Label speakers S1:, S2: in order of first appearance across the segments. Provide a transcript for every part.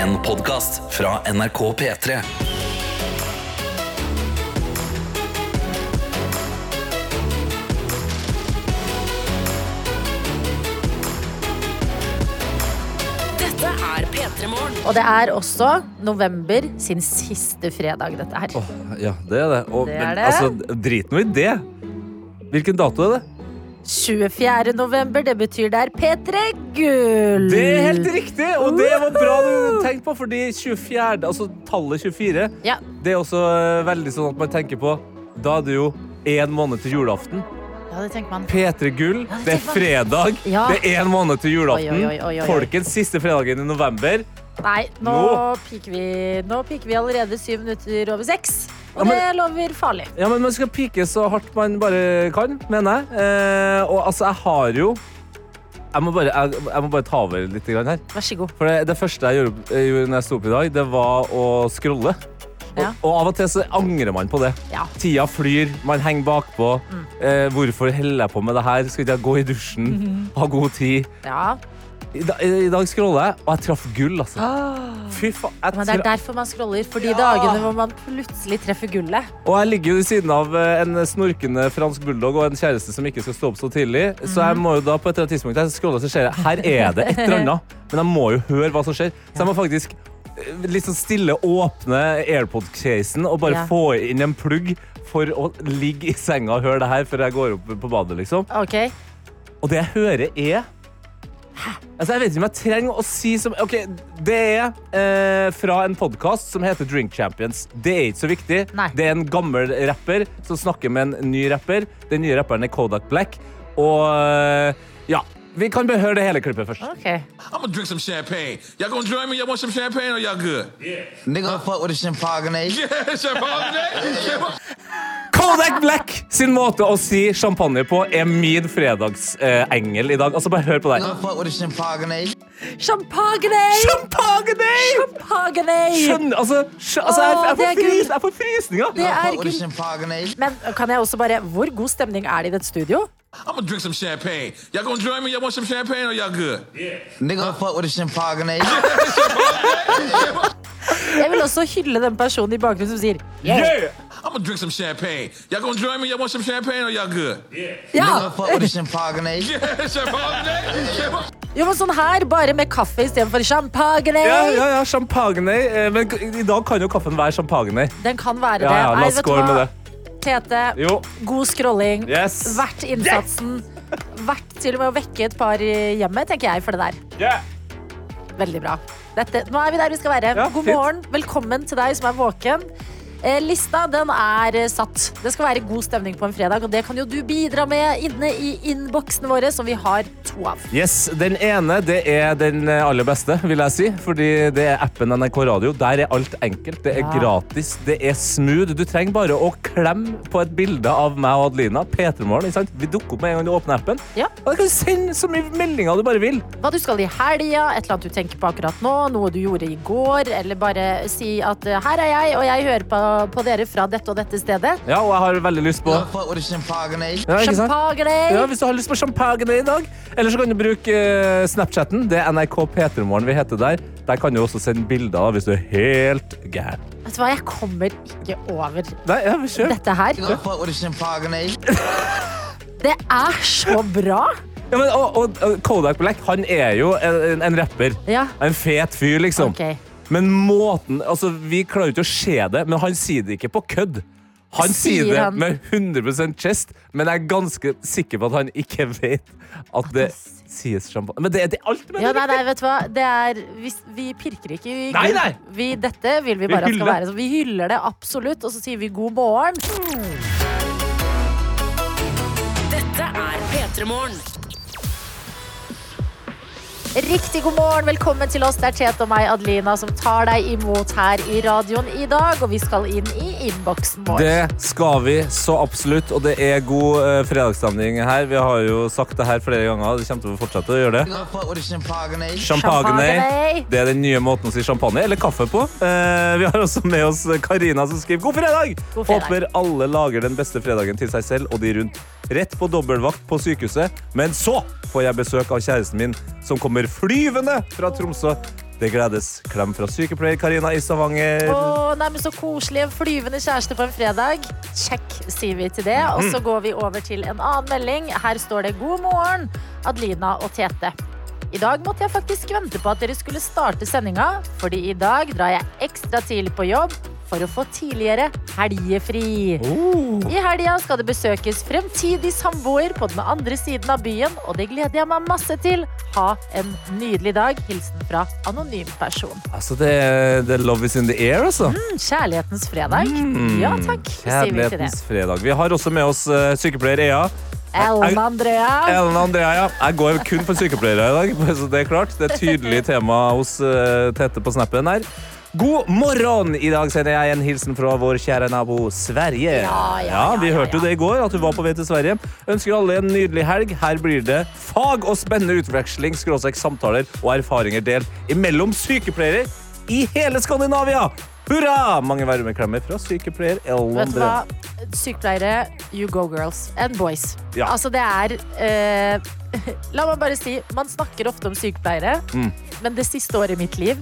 S1: En podkast fra NRK P3.
S2: Dette er P3 Morgen.
S3: Og det er også november sin siste fredag, dette her.
S4: Ja, det er det. Og,
S3: Det er
S4: men
S3: det.
S4: altså, drit nå i det. Hvilken dato er det?
S3: 24. november, det betyr det er P3 Gull!
S4: Det er helt riktig! Og det var bra du tenkte på, fordi 24, altså tallet 24,
S3: Ja,
S4: det er også eh, veldig sånn at man tenker på Da er det jo én måned til julaften.
S3: ja, det tenker man.
S4: P3 Gull,
S3: Ja, det
S4: det er fredag.
S3: Ja.
S4: Det er én måned til julaften.
S3: Oi, oi, oi, oi, oi.
S4: Folkens, siste fredagen i november.
S3: Nei, nå
S4: Nå.
S3: piker vi, vi allerede syv minutter over seks. Og
S4: Ja, men-
S3: det lover farlig.
S4: Ja, men Man skal pike så hardt man bare kan, mener jeg. Eh, og altså, jeg har jo jeg må, bare, jeg, jeg må bare ta over litt her.
S3: Vær så god.
S4: For det, det første jeg gjorde, jeg gjorde når jeg sto opp i dag, det var å scrolle.
S3: Ja.
S4: Og, og av og til så angrer man på det.
S3: Ja.
S4: Tida flyr, man henger bakpå.
S3: Mm.
S4: Eh, hvorfor holder jeg på med det her? Skal ikke jeg gå i dusjen?
S3: Mhm.
S4: Ha god tid?
S3: Ja.
S4: I, da, I dag scroller jeg, og jeg traff gull, altså. Fy faen. jeg
S3: Ah. Men det er
S4: tra-
S3: derfor man scroller. For de dagene hvor man plutselig treffer gullet.
S4: Og jeg ligger jo ved siden av eh, en snorkende fransk bulldog og en kjæreste som ikke skal stå opp så tidlig. Så
S3: Mhm.
S4: jeg må jo da på et eller annet tidspunkt jeg scroller, så ser jeg her er det et eller annet. Men jeg må jo høre hva som skjer. Så jeg må faktisk eh, litt sånn stille åpne AirPod-casen og bare
S3: Ja.
S4: få inn en plugg for å ligge i senga og høre det her før jeg går opp på badet, liksom.
S3: Ok,
S4: Og det jeg hører er Altså, jeg vet ikke om jeg trenger å si som Ok, Det er eh, fra en podkast som heter Drink Champions. Det er ikke så viktig.
S3: Nei.
S4: Det er en gammel rapper som snakker med en ny rapper. Den nye rapperen er Kodak Black. Og eh, vi kan bare høre det hele klippet først.
S3: ok.
S5: I'm gonna drink some champagne. Y'all gonna join me? Y'all want some champagne or y'all good?
S6: Nigga fuck with a champagne.
S5: Yeah, champagne.
S4: Kodak Black sin måte å si champagne på er min fredagsengel i dag. Altså, bare hør på det.
S6: Champagne.
S3: Champagne!
S4: Champagne! Skjønner, altså, altså jeg,
S3: Åh,
S4: jeg, får frys, jeg får frysninger.
S3: Det er gull. Men kan jeg også bare Hvor god stemning er det i dette studio?
S5: I'm gonna drink some champagne. Y'all gonna join me? Y'all want some champagne or y'all good?
S6: Nigga fuck with a champagne.
S3: Jeg vil også hylle den personen i bakgrunnen som sier yeah.
S4: Yeah!
S5: I'm gonna drink some champagne. Y'all gonna join me? Y'all want some champagne or y'all good?
S3: Ja!
S6: Nigga fuck with a champagne.
S5: Yeah, champagne.
S3: Jo, men sånn her, bare med kaffe istedenfor champagne.
S4: Ja, ja, ja, champagne. Eh, Men i dag kan jo kaffen være champagne.
S3: Den kan være
S4: Ja,
S3: det.
S4: ja, la
S3: Nei,
S4: oss
S3: vet du
S4: skåle
S3: hva?
S4: med det.
S3: Tete,
S4: Jo.
S3: god scrolling.
S4: Yes.
S3: Verdt innsatsen. Verdt til og med å vekke et par hjemme, tenker jeg, for det der.
S4: Yeah.
S3: Veldig bra. Dette, nå er vi der vi skal være.
S4: Ja,
S3: God
S4: fint.
S3: morgen. Velkommen til deg som er våken. Eh, lista den er eh, satt. Det skal være god stemning på en fredag, og det kan jo du bidra med inne i innboksene våre, som vi har to av.
S4: Yes, Den ene det er den aller beste, vil jeg si. Fordi det er appen NRK Radio. Der er alt enkelt. Det er
S3: Ja.
S4: gratis. Det er smooth. Du trenger bare å klemme på et bilde av meg og Adelina. P3morgen. Vi dukker opp med en gang du åpner appen.
S3: Ja.
S4: Og du kan sende så mye meldinger du bare vil.
S3: Hva du skal i helga, et eller annet du tenker på akkurat nå, noe du gjorde i går, eller bare si at eh, her er jeg, og jeg hører på, på dere fra dette og dette stedet.
S4: Ja, og jeg har veldig lyst på
S6: champagne.
S4: ja.
S3: Champagne!
S4: Ja, Hvis du har lyst på champagne i dag. Eller så kan du bruke eh, Snapchatten. Det er NRK P3morgen vi heter der. Der kan du også sende bilder hvis du er helt gæren.
S3: Vet du hva, jeg kommer ikke over
S4: Nei, ja,
S3: dette her. Det er så bra!
S4: Ja, men, og, og, Kodak Black han er jo en, en rapper.
S3: Ja.
S4: En fet fyr, liksom.
S3: Ok.
S4: Men måten altså, Vi klarer jo ikke å se det, men han sier det ikke på kødd. Han sier,
S3: Sier
S4: det med 100% chest, men jeg er ganske sikker på at han ikke vet at det sies champagne. Men det, det er alt med
S3: Ja,
S4: det.
S3: nei, nei, vet du hva? Det er, vi, vi pirker ikke Vi,
S4: Nei, nei.
S3: Vi, dette vil vi
S4: Vi
S3: bare at skal være. Så vi hyller det absolutt, og så sier vi god morgen.
S2: Dette er P3 Morgen.
S3: Riktig god morgen, velkommen til oss. Det er Tete og meg, Adelina, som tar deg imot her i radioen i dag. Og vi skal inn i innboksen vår.
S4: Det skal vi så absolutt, og det er god eh, fredagsstemning her. Vi har jo sagt det her flere ganger, det kommer til å fortsette å gjøre det.
S6: Champagne.
S4: Det er den nye måten å si champagne eller kaffe på. Eh, vi har også med oss Karina som skriver God fredag!
S3: God fredag.
S4: Håper alle lager den beste fredagen til seg selv og de rundt. Rett på dobbeltvakt på sykehuset, men så får jeg besøk av kjæresten min som kommer flyvende fra Tromsø Det gledes. Klem fra sykepleier Karina i Stavanger.
S3: Å, nei, men Så koselig. En flyvende kjæreste på en fredag. Check, sier vi til det. Og
S4: Mhm.
S3: så går vi over til en annen melding. Her står det 'God morgen, Adelina og Tete'. I dag måtte jeg faktisk vente på at dere skulle starte sendinga, fordi i dag drar jeg ekstra tidlig på jobb for å få tidligere helgefri.
S4: Oh.
S3: I helga skal det besøkes fremtidig samboer på den andre siden av byen, og det gleder jeg meg masse til. Ha en nydelig dag. Hilsen fra anonym person.
S4: Altså, det, er- det er love is in the air, altså.
S3: Mm, Kjærlighetens fredag. Ja takk, Kjærlighetens vi
S4: fredag. Vi har også med oss uh, sykepleier Ea.
S3: Ellen Andrea.
S4: Ellen Andrea, ja. Jeg går kun for sykepleiere i dag. Så det er klart. Det er tydelig tema hos eh, Tete på snappen her. God morgen! I dag sender jeg en hilsen fra vår kjære nabo Sverige.
S3: Ja, ja, ja,
S4: Vi
S3: ja,
S4: hørte jo det i går, at du var på vei til Sverige. Ønsker alle en nydelig helg. Her blir det fag og spennende utveksling, skråstrek samtaler og erfaringer delt imellom sykepleiere i hele Skandinavia. Hurra! Mange varmeklemmer fra sykepleier Ellen
S3: Vet du hva? Sykepleiere, you go girls. And boys.
S4: Ja.
S3: Altså, det er eh, La meg bare si, man snakker ofte om sykepleiere,
S4: Mm.
S3: men det siste året i mitt liv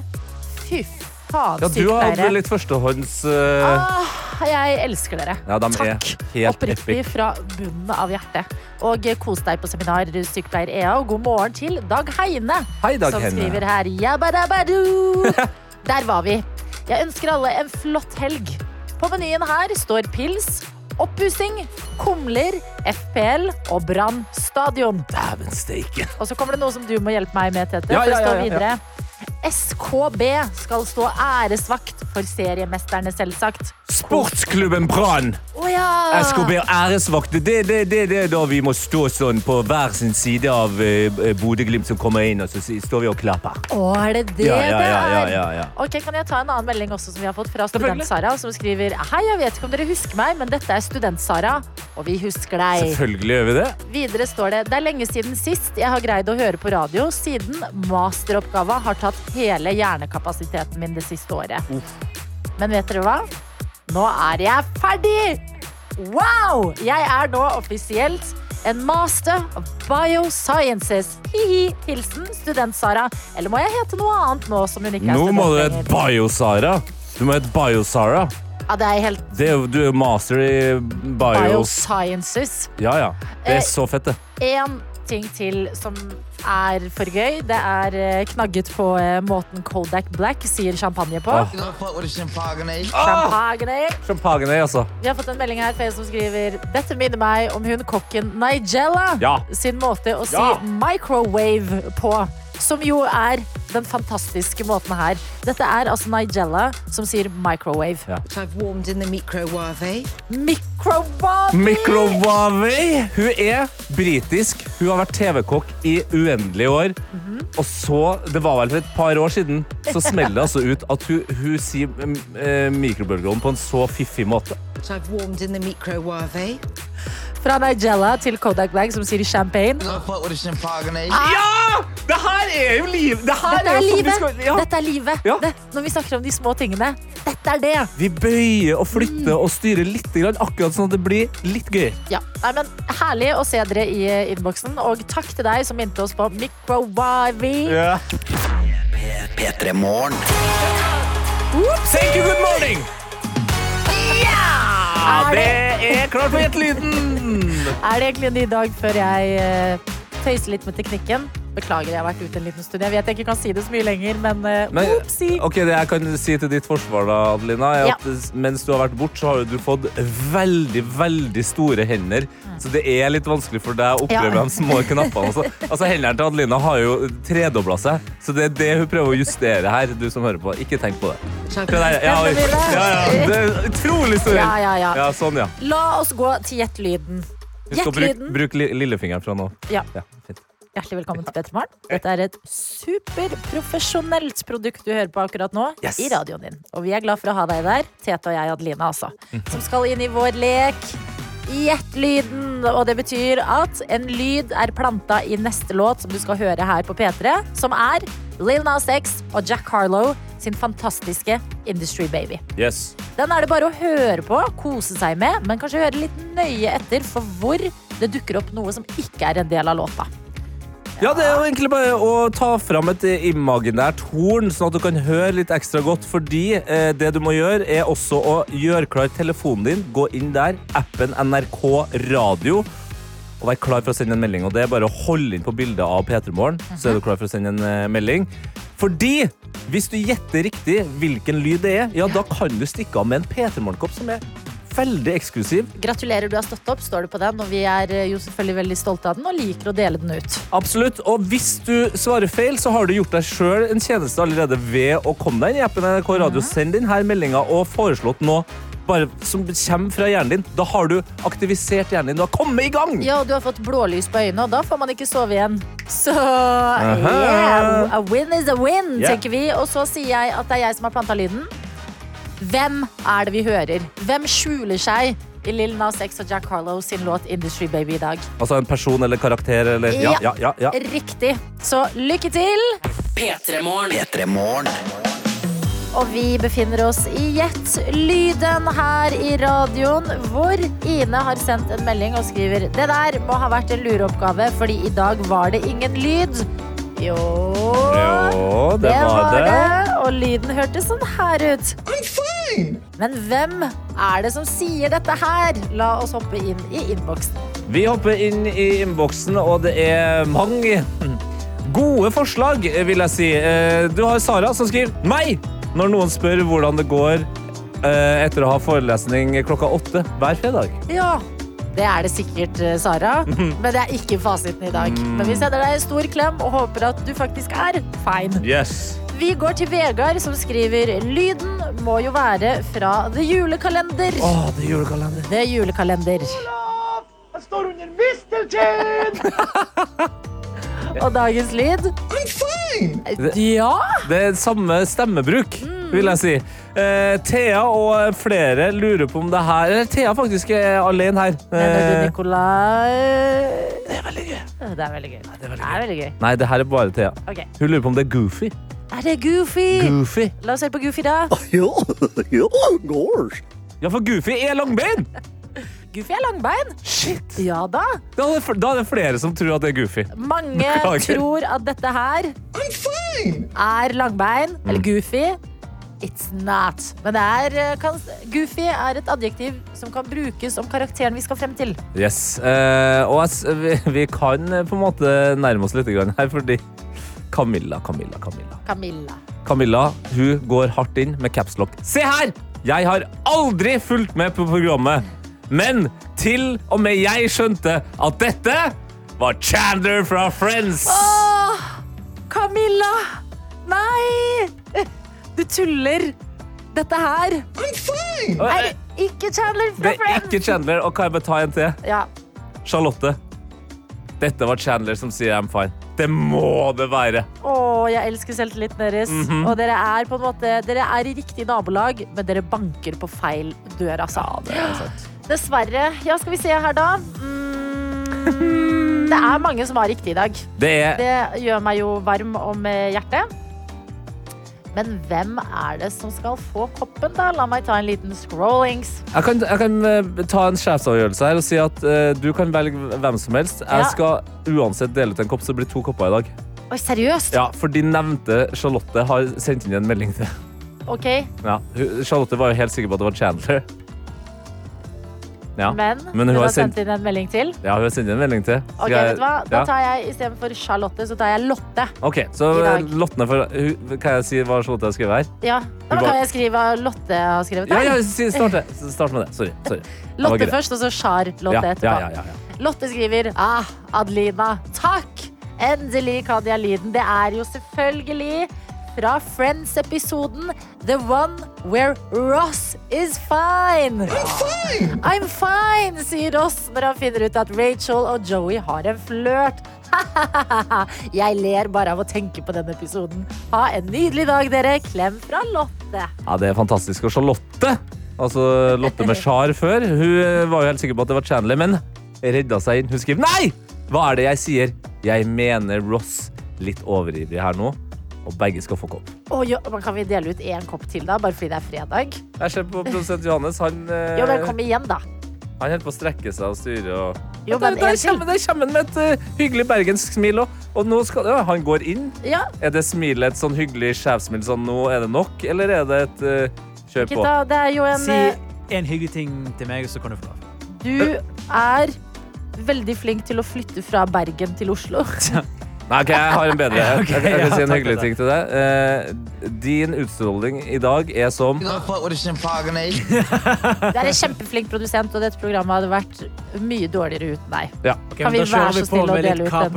S3: Fy
S4: Ja, du har hatt litt førstehånds... Uh...
S3: Ah, jeg elsker dere.
S4: Ja, de
S3: Takk. Oppriktig fra bunnen av hjertet. Og kos deg på seminar, sykepleier EA, og god morgen til Dag Heine.
S4: Hei, Dag
S3: som
S4: Heine.
S3: skriver her Jabadabadu. Der var vi. Jeg ønsker alle en flott helg. På menyen her står pils, oppussing, kumler, FPL og Brann stadion.
S4: Dæven steike.
S3: Og så kommer det noe som du må hjelpe meg med, Tete.
S4: Ja,
S3: for
S4: ja, ja,
S3: står
S4: ja, ja.
S3: videre. SKB skal stå æresvakt for seriemesterne, selvsagt.
S4: Sportsklubben Brann!
S3: Oh, ja!
S4: SKB og æresvakt. Det, det, det, det er da vi må stå sånn på hver sin side av eh, Bodø-Glimt som kommer inn, og så står vi og klapper.
S3: Å, er det det
S4: Ja, ja,
S3: det
S4: ja, ja,
S3: er? Ok, Kan jeg ta en annen melding også som vi har fått fra Student-Sara, som skriver Hei, jeg vet ikke om dere husker meg, men dette er Student-Sara, og vi husker deg.
S4: Selvfølgelig gjør vi det.
S3: Videre står det Det er lenge siden sist jeg har greid å høre på radio, siden masteroppgava har tatt hele hjernekapasiteten min det siste året. Men vet dere hva? Nå er jeg ferdig! Wow! Jeg er nå offisielt en master of biosciences. Hihi. Hilsen student-Sara. Eller må jeg hete noe annet nå som hun ikke er
S4: Nå må du hete? Biosara. Du må hete Biosara.
S3: Ja, det er helt
S4: Det er du er master i bio...
S3: biosciences.
S4: Ja, ja. Det
S3: Eh,
S4: er så fett, det.
S3: En ting til som er for gøy. Det er eh, knagget på eh, måten Kodak Black sier champagne på.
S4: Ah.
S6: Champagne.
S3: Champagne.
S4: Champagne, altså.
S3: Vi har fått en melding her fra en som skriver Dette minner meg om hun kokken Nigella
S4: Ja.
S3: sin måte å si
S4: Ja.
S3: microwave på. Som jo er den fantastiske måten her. Dette er altså Nigella som sier microwave.
S4: Ja.
S7: which I've warmed in the microwave.
S3: Microwave!
S4: Microwave. Hun er britisk. Hun har vært TV-kokk i uendelige år.
S3: Mhm.
S4: Og så, det var vel for et par år siden, så smeller det altså ut at hun, hun sier mm, eh, mikrobølgeovn på en så fiffig måte.
S3: Fra Nigella til Kodak Bag, som sier champagne.
S4: Ja! Det her er jo liv! Det her
S3: Dette er
S4: jo sånn vi
S3: livet!
S4: skal- ja.
S3: Dette er livet.
S4: Ja.
S3: Det, når vi snakker om de små tingene. Dette er det.
S4: Vi bøyer og flytter og styrer litt, grann, akkurat sånn at det blir litt gøy.
S3: Ja, Nei, men Herlig å se dere i eh, innboksen. Og takk til deg som minte oss på microwave.
S1: P3 Morgen.
S4: Thank you, good morning!
S3: Er
S4: Det
S3: det-
S4: er klart for Gjett-lyden!
S3: Er det egentlig en ny dag før jeg eh, tøyser litt med teknikken? Beklager, jeg har vært ute en liten stund. Jeg vet jeg ikke kan si det så mye lenger, men uh,
S4: Men, ok, Det jeg kan si til ditt forsvar, da, Adelina, er
S3: Ja.
S4: at mens du har vært borte, så har du fått veldig veldig store hender. Så det er litt vanskelig for deg å oppleve
S3: Ja.
S4: de små knappene. Altså, altså Hendene til Adelina har jo tredobla seg, så det er det hun prøver å justere her. Du som hører på, ikke tenk på det. Det der, ja, ja, ja, det er utrolig store
S3: Ja, ja, ja.
S4: Ja, sånn, ja.
S3: La oss gå til gjettlyden. Gjettlyden.
S4: Bruk li- lillefingeren fra nå.
S3: Ja.
S4: Ja, fint.
S3: Hjertelig velkommen til Petter Morgen. Dette er et superprofesjonelt produkt du hører på akkurat nå
S4: Yes.
S3: i radioen din. Og vi er glad for å ha deg der, Tete og jeg, Adelina, altså. Som skal inn i vår lek. Gjett-lyden. Og det betyr at en lyd er planta i neste låt som du skal høre her på P3, som er Lil Nas X og Jack Harlow sin fantastiske Industry Baby.
S4: Yes.
S3: Den er det bare å høre på, kose seg med, men kanskje høre litt nøye etter for hvor det dukker opp noe som ikke er en del av låta.
S4: Ja, det er jo egentlig bare å ta fram et imaginært horn, sånn at du kan høre litt ekstra godt. Fordi eh, det du må gjøre, er også å gjøre klar telefonen din. Gå inn der, appen NRK Radio. Og vær klar for å sende en melding. Og det er bare å holde inn på bildet av P3 Morgen, så er du klar for å sende en eh, melding. Fordi hvis du gjetter riktig hvilken lyd det er, ja, da kan du stikke av med en P3 Morgen-kopp som er veldig eksklusiv.
S3: Gratulerer, du har stått opp, står det på den. Og vi er eh, jo selvfølgelig veldig stolte av den og liker å dele den ut.
S4: Absolutt. Og hvis du svarer feil, så har du gjort deg sjøl en tjeneste allerede ved å komme deg inn i appen NRK Radio. Send denne meldinga og foreslått noe bare som kommer fra hjernen din. Da har du aktivisert hjernen din. Du har kommet i gang!
S3: Ja, og du har fått blålys på øynene, og da får man ikke sove igjen. Så yeah, a win is a win,
S4: Yeah.
S3: tenker vi. Og så sier jeg at det er jeg som har planta lyden. Hvem er det vi hører? Hvem skjuler seg i Lil Nas X og Jack Harlow sin låt Industry Baby i dag?
S4: Altså en person eller karakter eller Ja, ja, ja. ja.
S3: Riktig. Så lykke til!
S2: P3 Morgen.
S1: P3 Morgen.
S3: Og vi befinner oss i Gjett lyden her i radioen, hvor Ine har sendt en melding og skriver Det der må ha vært en lureoppgave, fordi i dag var det ingen lyd. Jo,
S4: Jo, det var det.
S3: Og lyden hørtes sånn her ut. Men hvem er det som sier dette her? La oss hoppe inn i innboksen.
S4: Vi hopper inn i innboksen, og det er mange gode forslag, vil jeg si. Eh, Du har Sara som skriver meg når noen spør hvordan det går eh, etter å ha forelesning klokka åtte hver fredag.
S3: Ja, det er det sikkert, eh, Sara. Men det er ikke fasiten i dag. Men vi sender deg en stor klem og håper at du faktisk er fine.
S4: Yes.
S3: Vi går til Vegard, som skriver Lyden må jo være fra The Julekalender.
S4: Åh, det er julekalender.
S3: The Julekalender. og dagens lyd Ja!
S4: Det er samme stemmebruk, vil jeg si. Eh, Thea og flere lurer på om det her Eller Thea faktisk er alene her.
S3: Mener du
S4: det
S3: Nikolai? Det er veldig gøy. Det er veldig gøy. Det er veldig gøy.
S4: nei, det her er bare Thea.
S3: Ok.
S4: Hun lurer på om det er Goofy.
S3: Er det Goofy?
S4: Goofy.
S3: La oss høre på Goofy, da.
S4: Ja, for Goofy er langbein!
S3: Goofy er langbein.
S4: Shit.
S3: Ja da.
S4: Da er, det, da er det flere som tror at det er Goofy.
S3: Mange
S4: Beklager.
S3: tror at dette her er langbein
S4: Mm.
S3: eller goofy. It's not. Men er, eh, kan, goofy er et adjektiv som kan brukes om karakteren vi skal frem til.
S4: Yes. Eh, og vi, vi kan eh, på en måte nærme oss litt grann her, fordi Camilla, Camilla, Camilla.
S3: Camilla.
S4: Camilla hun går hardt inn med capslock. Se her! Jeg har aldri fulgt med på programmet, men til og med jeg skjønte at dette var Chandler fra Friends.
S3: Åh, Camilla! Nei! Du tuller. Dette her
S4: Og,
S3: er
S4: eh,
S3: ikke Chandler fra Det
S4: er
S3: Friends.
S4: ikke Chandler, og kan jeg bare ta en til?
S3: Ja.
S4: Charlotte. Dette var Chandler som sier I'm fine. Det må det være.
S3: Å, jeg elsker selvtilliten deres.
S4: Mhm.
S3: Og dere er på en måte Dere er i riktig nabolag, men dere banker på feil dør, altså.
S4: det er sant.
S3: Dessverre. Ja, skal vi se her, da. Mm, det er mange som har riktig i dag.
S4: Det er
S3: Det gjør meg jo varm om eh, hjertet. Men hvem er det som skal få koppen, da? La meg ta en liten scrollings.
S4: Jeg kan, jeg kan eh, ta en sjefsavgjørelse her og si at uh, du kan velge hvem som helst. Jeg skal uansett dele ut en kopp, så det blir to kopper i dag.
S3: Oi, seriøst?
S4: Ja, For de nevnte Charlotte har sendt inn en melding til.
S3: Ok,
S4: Ja, Charlotte var jo helt sikker på at det var Chandler. Ja,
S3: men,
S4: Men hun har
S3: sendt inn en melding til.
S4: ja hun har sendt inn en melding til. Skal
S3: Ok,
S4: jeg-
S3: vet du hva? Da
S4: ja.
S3: tar jeg istedenfor Charlotte, så tar jeg Lotte.
S4: Ok, så
S3: I dag.
S4: Lottene for hun- Kan jeg si hva Charlotte har skrevet her?
S3: Ja, Da
S4: Hun
S3: kan jeg skrive hva Lotte har skrevet.
S4: Ja,
S3: her.
S4: ja, si- start, det. start med det. Sorry. sorry. Det var
S3: Lotte
S4: greit.
S3: først, og så Char-Lotte
S4: Ja,
S3: etterpå.
S4: ja, ja, ja, ja.
S3: Lotte skriver Ah, Adelina, takk! Endelig kan jeg lyden. Det er jo selvfølgelig fra Friends-episoden The one where Ross is fine. I'm fine, sier Ross når han finner ut at Rachel og Joey har en flørt. jeg ler bare av å tenke på den episoden. Ha en nydelig dag, dere. Klem fra Lotte.
S4: Ja, det er fantastisk. Og Charlotte, altså Lotte med sjar før, hun eh, var jo helt sikker på at det var Chandler, men redda seg inn. Hun skriver Nei! Hva er det jeg sier? Jeg mener Ross. Litt overivrig her nå. Og begge skal få kopp.
S3: Oh, jo, men kan vi dele ut én kopp til, da? Bare fordi det er fredag?
S4: Jeg ser på produsent Johannes. Han, eh,
S3: Jo, men kom igjen, da.
S4: han holder på å strekke seg og styre. Og...
S3: Jo, men
S4: der,
S3: en til.
S4: kommer, der kommer han med et eh, hyggelig bergensk smil òg. Og nå skal ja, Han går inn.
S3: Ja,
S4: Er det smilet et sånn hyggelig sjefsmil sånn nå er det nok, eller er det et eh, kjør på?
S3: ta, det er jo en
S8: Si
S3: eh,
S8: en hyggelig ting til meg, så kan du få lov.
S3: Du er veldig flink til å flytte fra Bergen til Oslo.
S4: Nei, ok, jeg har en bedre. Jeg,
S8: Ok,
S4: jeg, kan
S8: ja,
S4: si en hyggelig ting til deg. Uh, din utstråling i dag er som?
S3: Du er en kjempeflink produsent, og dette programmet hadde vært mye dårligere uten deg.
S4: Ja.
S8: Okay,
S3: Kan vi være så
S8: på
S3: å dele ut den?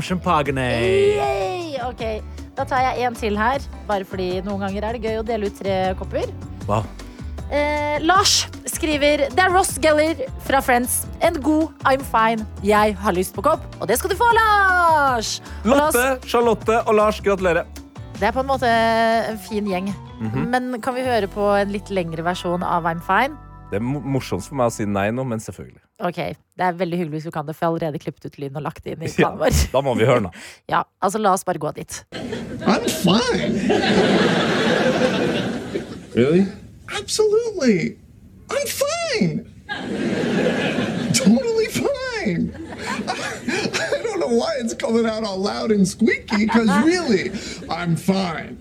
S3: Yay! Ok, Da tar jeg en til her, bare fordi noen ganger er det gøy å dele ut tre kopper.
S4: Wow.
S3: Uh, Lars skriver Det er Ross Geller fra Friends. En god I'm fine. Jeg har lyst på kopp, og det skal du få, Lars!
S4: Lotte, Charlotte og Lars, gratulerer.
S3: det er på en måte en fin gjeng.
S4: Mhm.
S3: Men kan vi høre på en litt lengre versjon av I'm fine?
S4: Det er mo- morsomst for meg å si nei nå, men selvfølgelig.
S3: Ok, Det er veldig hyggelig hvis du kan det, for jeg har allerede klippet ut lyden og lagt det inn i
S4: Ja,
S3: planen vår.
S4: da må vi høre nå.
S3: Ja, altså La oss bare gå dit.
S9: I'm fine.
S5: Really?
S9: Absolutely. I'm fine. Totally fine. I don't know why it's coming out all loud and squeaky, because really, I'm fine.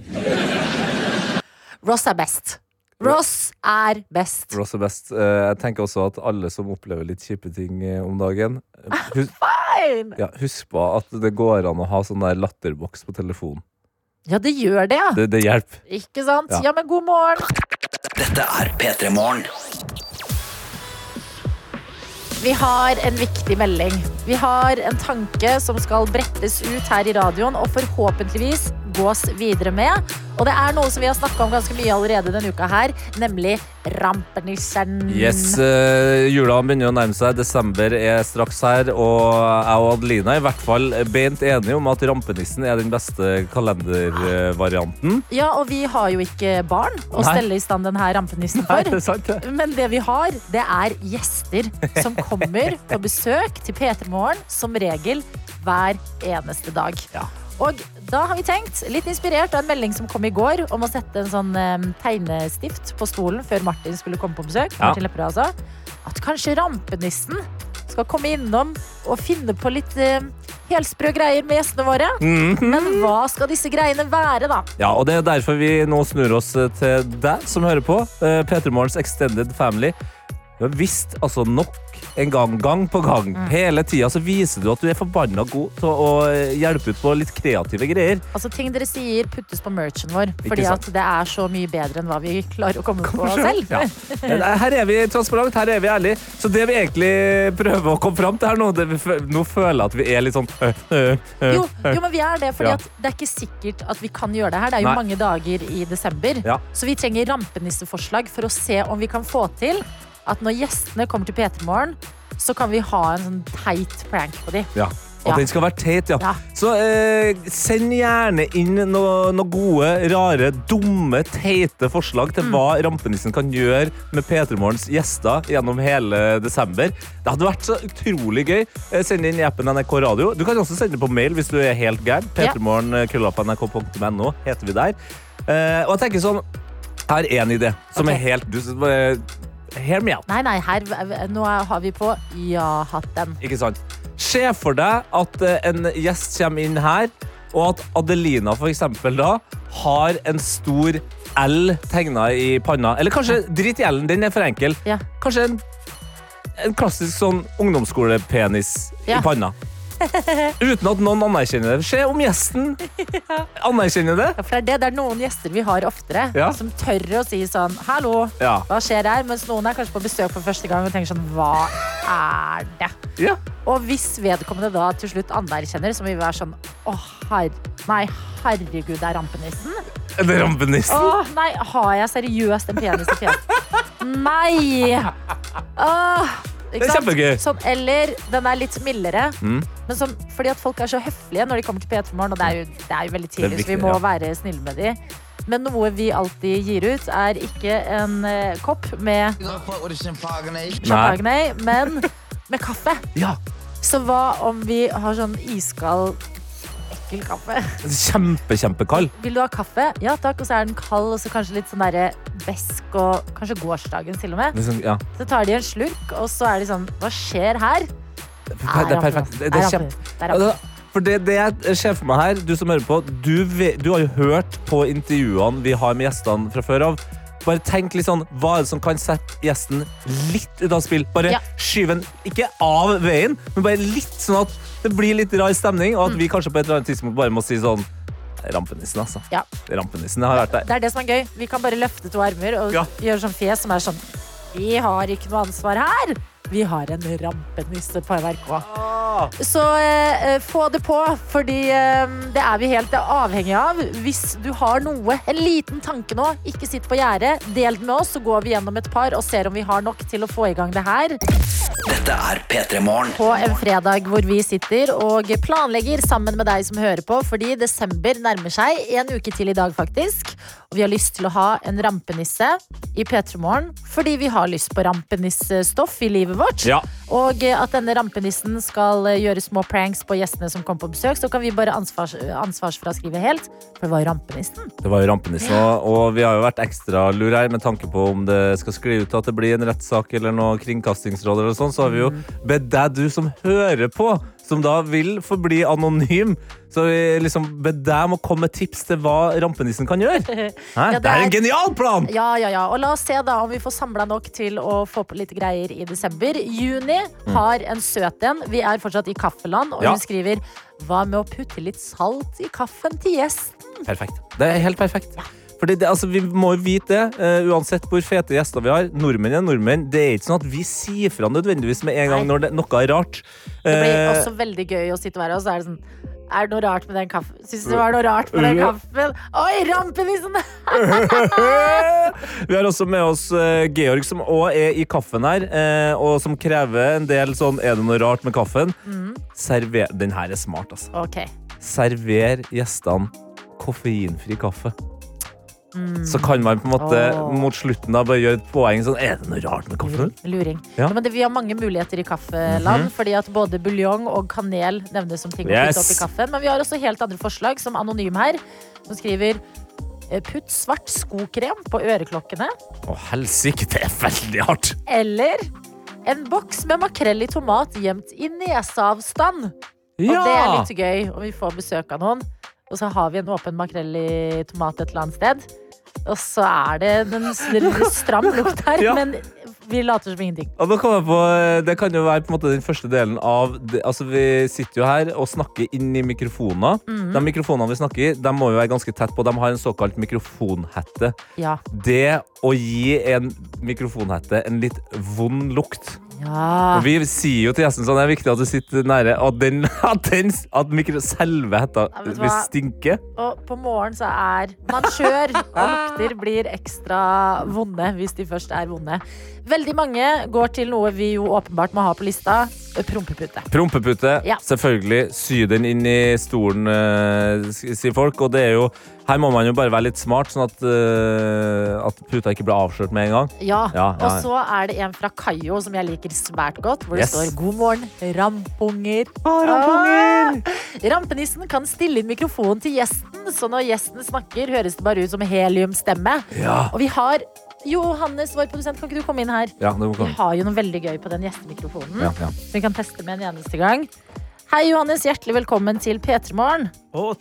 S3: Ross er best. Ross er best.
S4: Ross er best. Eh, Jeg tenker også at alle som opplever litt kjipe ting eh, om dagen hus
S3: Fine.
S4: ja, Husk på at det går an å ha sånn der latterboks på telefonen.
S3: Ja, det gjør det, ja.
S4: Det, det hjelper.
S3: Ikke sant?
S4: Ja.
S3: Ja, men god morgen.
S1: Dette er P3 Morgen.
S3: Vi har en viktig melding. Vi har en tanke som skal brettes ut her i radioen, og forhåpentligvis gås videre med. Og det er noe som vi har snakka om ganske mye allerede denne uka her, nemlig rampenissen.
S4: Yes, uh, Jula begynner å nærme seg. Desember er straks her. Og jeg og Adelina er i hvert fall beint enige om at rampenissen er den beste kalendervarianten.
S3: Ja, og vi har jo ikke barn å stelle i stand denne rampenissen
S4: Nei, det
S3: for.
S4: er sant, det.
S3: Men det vi har, det er gjester som kommer på besøk til P3 Morgen som regel hver eneste dag.
S4: Ja.
S3: Og da har vi tenkt, litt inspirert av en melding som kom i går, om å sette en sånn eh, tegnestift på stolen før Martin skulle komme på besøk.
S4: Ja.
S3: Martin Lepperød, altså. At kanskje rampenissen skal komme innom og finne på litt eh, helsprø greier med gjestene våre.
S4: Mhm.
S3: Men hva skal disse greiene være, da?
S4: Ja, og det er derfor vi nå snur oss eh, til deg som hører på. Uh, P3 Morgens Extended Family. Du har visst altså nok en gang, gang på gang,
S3: Mm.
S4: hele tida, så viser du at du er forbanna god til å hjelpe ut på litt kreative greier.
S3: Altså Ting dere sier, puttes på merchen vår. Fordi at det er så mye bedre enn hva vi klarer å komme på selv.
S4: Ja. Eh, Her er vi transparent, her er vi ærlige. Så det vi egentlig prøver å komme fram til her nå, nå føler jeg at vi er litt sånn øh, øh, øh,
S3: Jo, jo, men vi er det, fordi
S4: Ja.
S3: at det er ikke sikkert at vi kan gjøre det her. Det er jo
S4: Nei.
S3: mange dager i desember.
S4: Ja.
S3: Så vi trenger rampenisseforslag for å se om vi kan få til at når gjestene kommer til P3 Morgen, så kan vi ha en sånn teit prank på dem.
S4: Ja. Og
S3: Ja.
S4: den skal være teit, ja.
S3: Ja.
S4: Så eh, send gjerne inn noen noe gode, rare, dumme, teite forslag
S3: Mm.
S4: til hva rampenissen kan gjøre med P3 Morgens gjester gjennom hele desember. Det hadde vært så utrolig gøy. Eh, Send inn i appen NRK Radio. Du kan også sende det på mail hvis du er helt gæren.
S3: Ja.
S4: P3morgen, eh, heter vi der. Eh, og jeg tenker sånn Her er en idé som
S3: okay.
S4: er helt du, Hear me out.
S3: Nei, nei, her, nå har vi på ja-hatten.
S4: Ikke sant? Se for deg at eh, en gjest kommer inn her, og at Adelina for eksempel da har en stor L tegna i panna. Eller kanskje drit i L-en, den er for enkel.
S3: Ja.
S4: Kanskje en, en klassisk sånn ungdomsskolepenis
S3: Ja.
S4: i panna. Uten at noen anerkjenner det. Se om gjesten anerkjenner det.
S3: Ja, for det er det. Det er noen gjester vi har oftere,
S4: Ja.
S3: som tør å si sånn Hallo,
S4: Ja.
S3: hva skjer her? Mens noen er kanskje på besøk for første gang og tenker sånn Hva er det?
S4: ja.
S3: Og hvis vedkommende da til slutt anerkjenner, så må vi være sånn Å, herre... Nei, herregud, det er rampenissen.
S4: Er det rampenissen?
S3: Å, nei, har jeg seriøst en penis i fjeset? Nei! Åh,
S4: Det er
S3: sant?
S4: kjempegøy.
S3: Sånn, eller den er litt mildere.
S4: Mm.
S3: Men som, fordi at folk er så høflige når de kommer til P3 Morgen, og det er jo, det er jo veldig tidlig,
S4: viktig, så
S3: vi må
S4: ja.
S3: være snille med de. Men noe vi alltid gir ut, er ikke en eh, kopp med champagne, men med kaffe.
S4: Ja.
S3: Så hva om vi har sånn iskald, ekkel kaffe?
S4: Kjempe, kjempekald.
S3: Vil du ha kaffe? Ja takk. Og så er den kald, og så kanskje litt sånn derre besk, og kanskje gårsdagens til og med.
S4: Liksom, ja.
S3: Så tar de en slurk, og så er de sånn Hva skjer her?
S4: Det er perfekt. Det, er kjempe... For det, det jeg ser for meg her, du som hører på, du, du har jo hørt på intervjuene vi har med gjestene fra før av. Bare tenk litt sånn, Hva er det som kan sette gjesten litt ut av spill? Bare
S3: Ja.
S4: skyve den ikke av veien, men bare litt sånn at det blir litt rar stemning, og at
S3: Mm.
S4: vi kanskje på et eller annet tidspunkt bare må si sånn Rampenissen, altså.
S3: Ja.
S4: Rampenissen har vært der.
S3: Det er det som er gøy. Vi kan bare løfte to armer og
S4: Ja.
S3: gjøre sånn fjes som er sånn Vi har ikke noe ansvar her. Vi har en rampenisse på NRK. Så eh, eh, få det på, fordi eh, det er vi helt avhengig av. Hvis du har noe, en liten tanke nå, ikke sitt på gjerdet. Del den med oss, så går vi gjennom et par og ser om vi har nok til å få i gang det her.
S1: Dette er P3 Morgen.
S3: På en fredag hvor vi sitter og planlegger sammen med deg som hører på, fordi desember nærmer seg. En uke til i dag, faktisk. Og vi har lyst til å ha en rampenisse i P3 Morgen fordi vi har lyst på rampenissestoff i livet vårt.
S4: Ja.
S3: Og eh, at denne rampenissen skal eh, gjøre små pranks på gjestene som kommer på besøk, så kan vi bare ansvars, ansvarsfraskrive helt. For det var jo rampenissen.
S4: Det var jo rampenissen, og, vi har jo vært ekstra lur her med tanke på om det skal skli ut at det blir en rettssak eller noe kringkastingsråd eller sånn, så har vi jo bedt deg, du som hører på, som da vil forbli anonym, så vi liksom bedt dem å komme med tips til hva rampenissen kan gjøre. Hæ?
S3: Ja, det
S4: det er
S3: er-
S4: en genial plan!
S3: Ja, ja, ja. Og la oss se da om vi får samla nok til å få på litt greier i desember. Juni har en søt en. Vi er fortsatt i kaffeland, og
S4: Ja.
S3: hun skriver Hva med å putte litt salt i kaffen til gjesten?
S4: Perfekt. Det er helt perfekt. Fordi det, altså, vi må jo vite det, uh, uansett hvor fete gjester vi har. Nordmenn er nordmenn. Det er ikke sånn at vi sier fra nødvendigvis med en gang
S3: Nei.
S4: når det, noe er rart.
S3: Det blir
S4: uh,
S3: også veldig gøy å sitte her og så er det sånn er det noe rart med den kaffen? Syns du det var noe rart med den kaffen? Oi, rampenissen!
S4: Vi har også med oss eh, Georg, som òg er i kaffen her, eh, og som krever en del sånn Er det noe rart med kaffen?
S3: Mm.
S4: Server Den her er smart, altså.
S3: Okay.
S4: Server gjestene koffeinfri kaffe. Så kan man på en måte
S3: oh.
S4: Mot slutten da bare gjøre et poeng sånn Er det noe rart med kaffen?
S3: Luring.
S4: Ja.
S3: Ja, men det, vi har mange muligheter i kaffeland, fordi at både buljong og kanel nevnes som ting å
S4: Yes.
S3: putte opp i kaffen. Men vi har også helt andre forslag, som Anonym her, som skriver eh, Putt svart skokrem på øreklokkene.
S4: Å, helsike, det er veldig hardt!
S3: Eller en boks med makrell i tomat gjemt i neseavstand. Og det er litt gøy om vi får besøk av noen, og så har vi en åpen makrell i tomat et eller annet sted. Og så er det en stram lukt her,
S4: Ja.
S3: men vi later som ingenting.
S4: Jeg på, Det kan jo være måte den første delen av altså Vi sitter jo her og snakker inn i mikrofoner.
S3: Mhm.
S4: De mikrofonene vi snakker i, de må jo være ganske tett på. De har en såkalt mikrofonhette.
S3: Ja.
S4: Det å gi en mikrofonhette en litt vond lukt
S3: ja.
S4: Vi sier jo til gjesten sånn, det er viktig at du sitter nære, at, den, at, den, at mikro, selve hetta
S3: Ja, vet
S4: vil
S3: hva?
S4: stinke.
S3: Og på morgen så er man skjør, og lukter blir ekstra vonde hvis de først er vonde. Veldig mange går til noe vi jo åpenbart må ha på lista. Prompepute.
S4: Prompepute,
S3: Ja.
S4: selvfølgelig. Sy den inn i stolen, eh, sier folk. Og det er jo, her må man jo bare være litt smart, sånn at, uh, at puta ikke blir avslørt med en gang.
S3: Ja.
S4: Ja.
S3: Og så er det en fra Kayo som jeg liker svært godt, hvor det
S4: Yes.
S3: står 'God morgen, rampunger'.
S4: rampunger!
S3: Ah! Rampenissen kan stille inn mikrofonen til gjesten, så når gjesten snakker, høres det bare ut som heliumstemme.
S4: Ja.
S3: Og vi har Johannes, vår produsent, kan ikke du komme inn her?
S4: Ja, det må
S3: Vi har jo noe veldig gøy på den gjestemikrofonen.
S4: Ja, ja.
S3: vi kan teste med en eneste gang. Hei, Johannes. Hjertelig velkommen til P3 Morgen.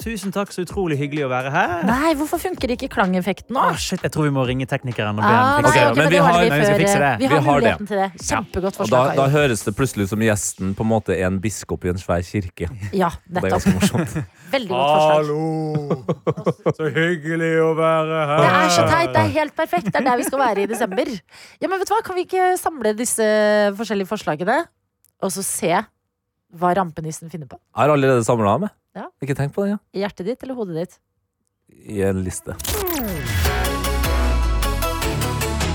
S8: Tusen takk, så utrolig hyggelig å være her.
S3: Nei, hvorfor funker ikke klangeffekten nå?
S8: Å, shit, jeg tror vi må ringe teknikeren og be
S3: Ah,
S8: okay,
S3: nei,
S8: fikse
S3: ok,
S8: det.
S4: men vi har-
S8: vi
S3: før,
S8: fikse det.
S3: Vi har,
S4: muligheten det.
S3: til det. Kjempegodt
S4: Og da,
S3: forslag.
S4: da høres det plutselig ut som gjesten på en måte er en biskop i en svær kirke.
S3: Ja,
S4: Det er
S3: nettopp.
S4: ganske morsomt.
S3: Veldig godt forslag. Hallo!
S8: Så hyggelig å være her.
S3: Det er så teit. Det er helt perfekt. Det er der vi skal være i desember. Ja, men vet du hva? Kan vi ikke samle disse forskjellige forslagene, og så se hva rampenissen finner på?
S4: Jeg har allerede samla meg.
S3: Ja.
S4: Ikke tenk på det, ja.
S3: I hjertet ditt eller hodet ditt?
S4: I en liste.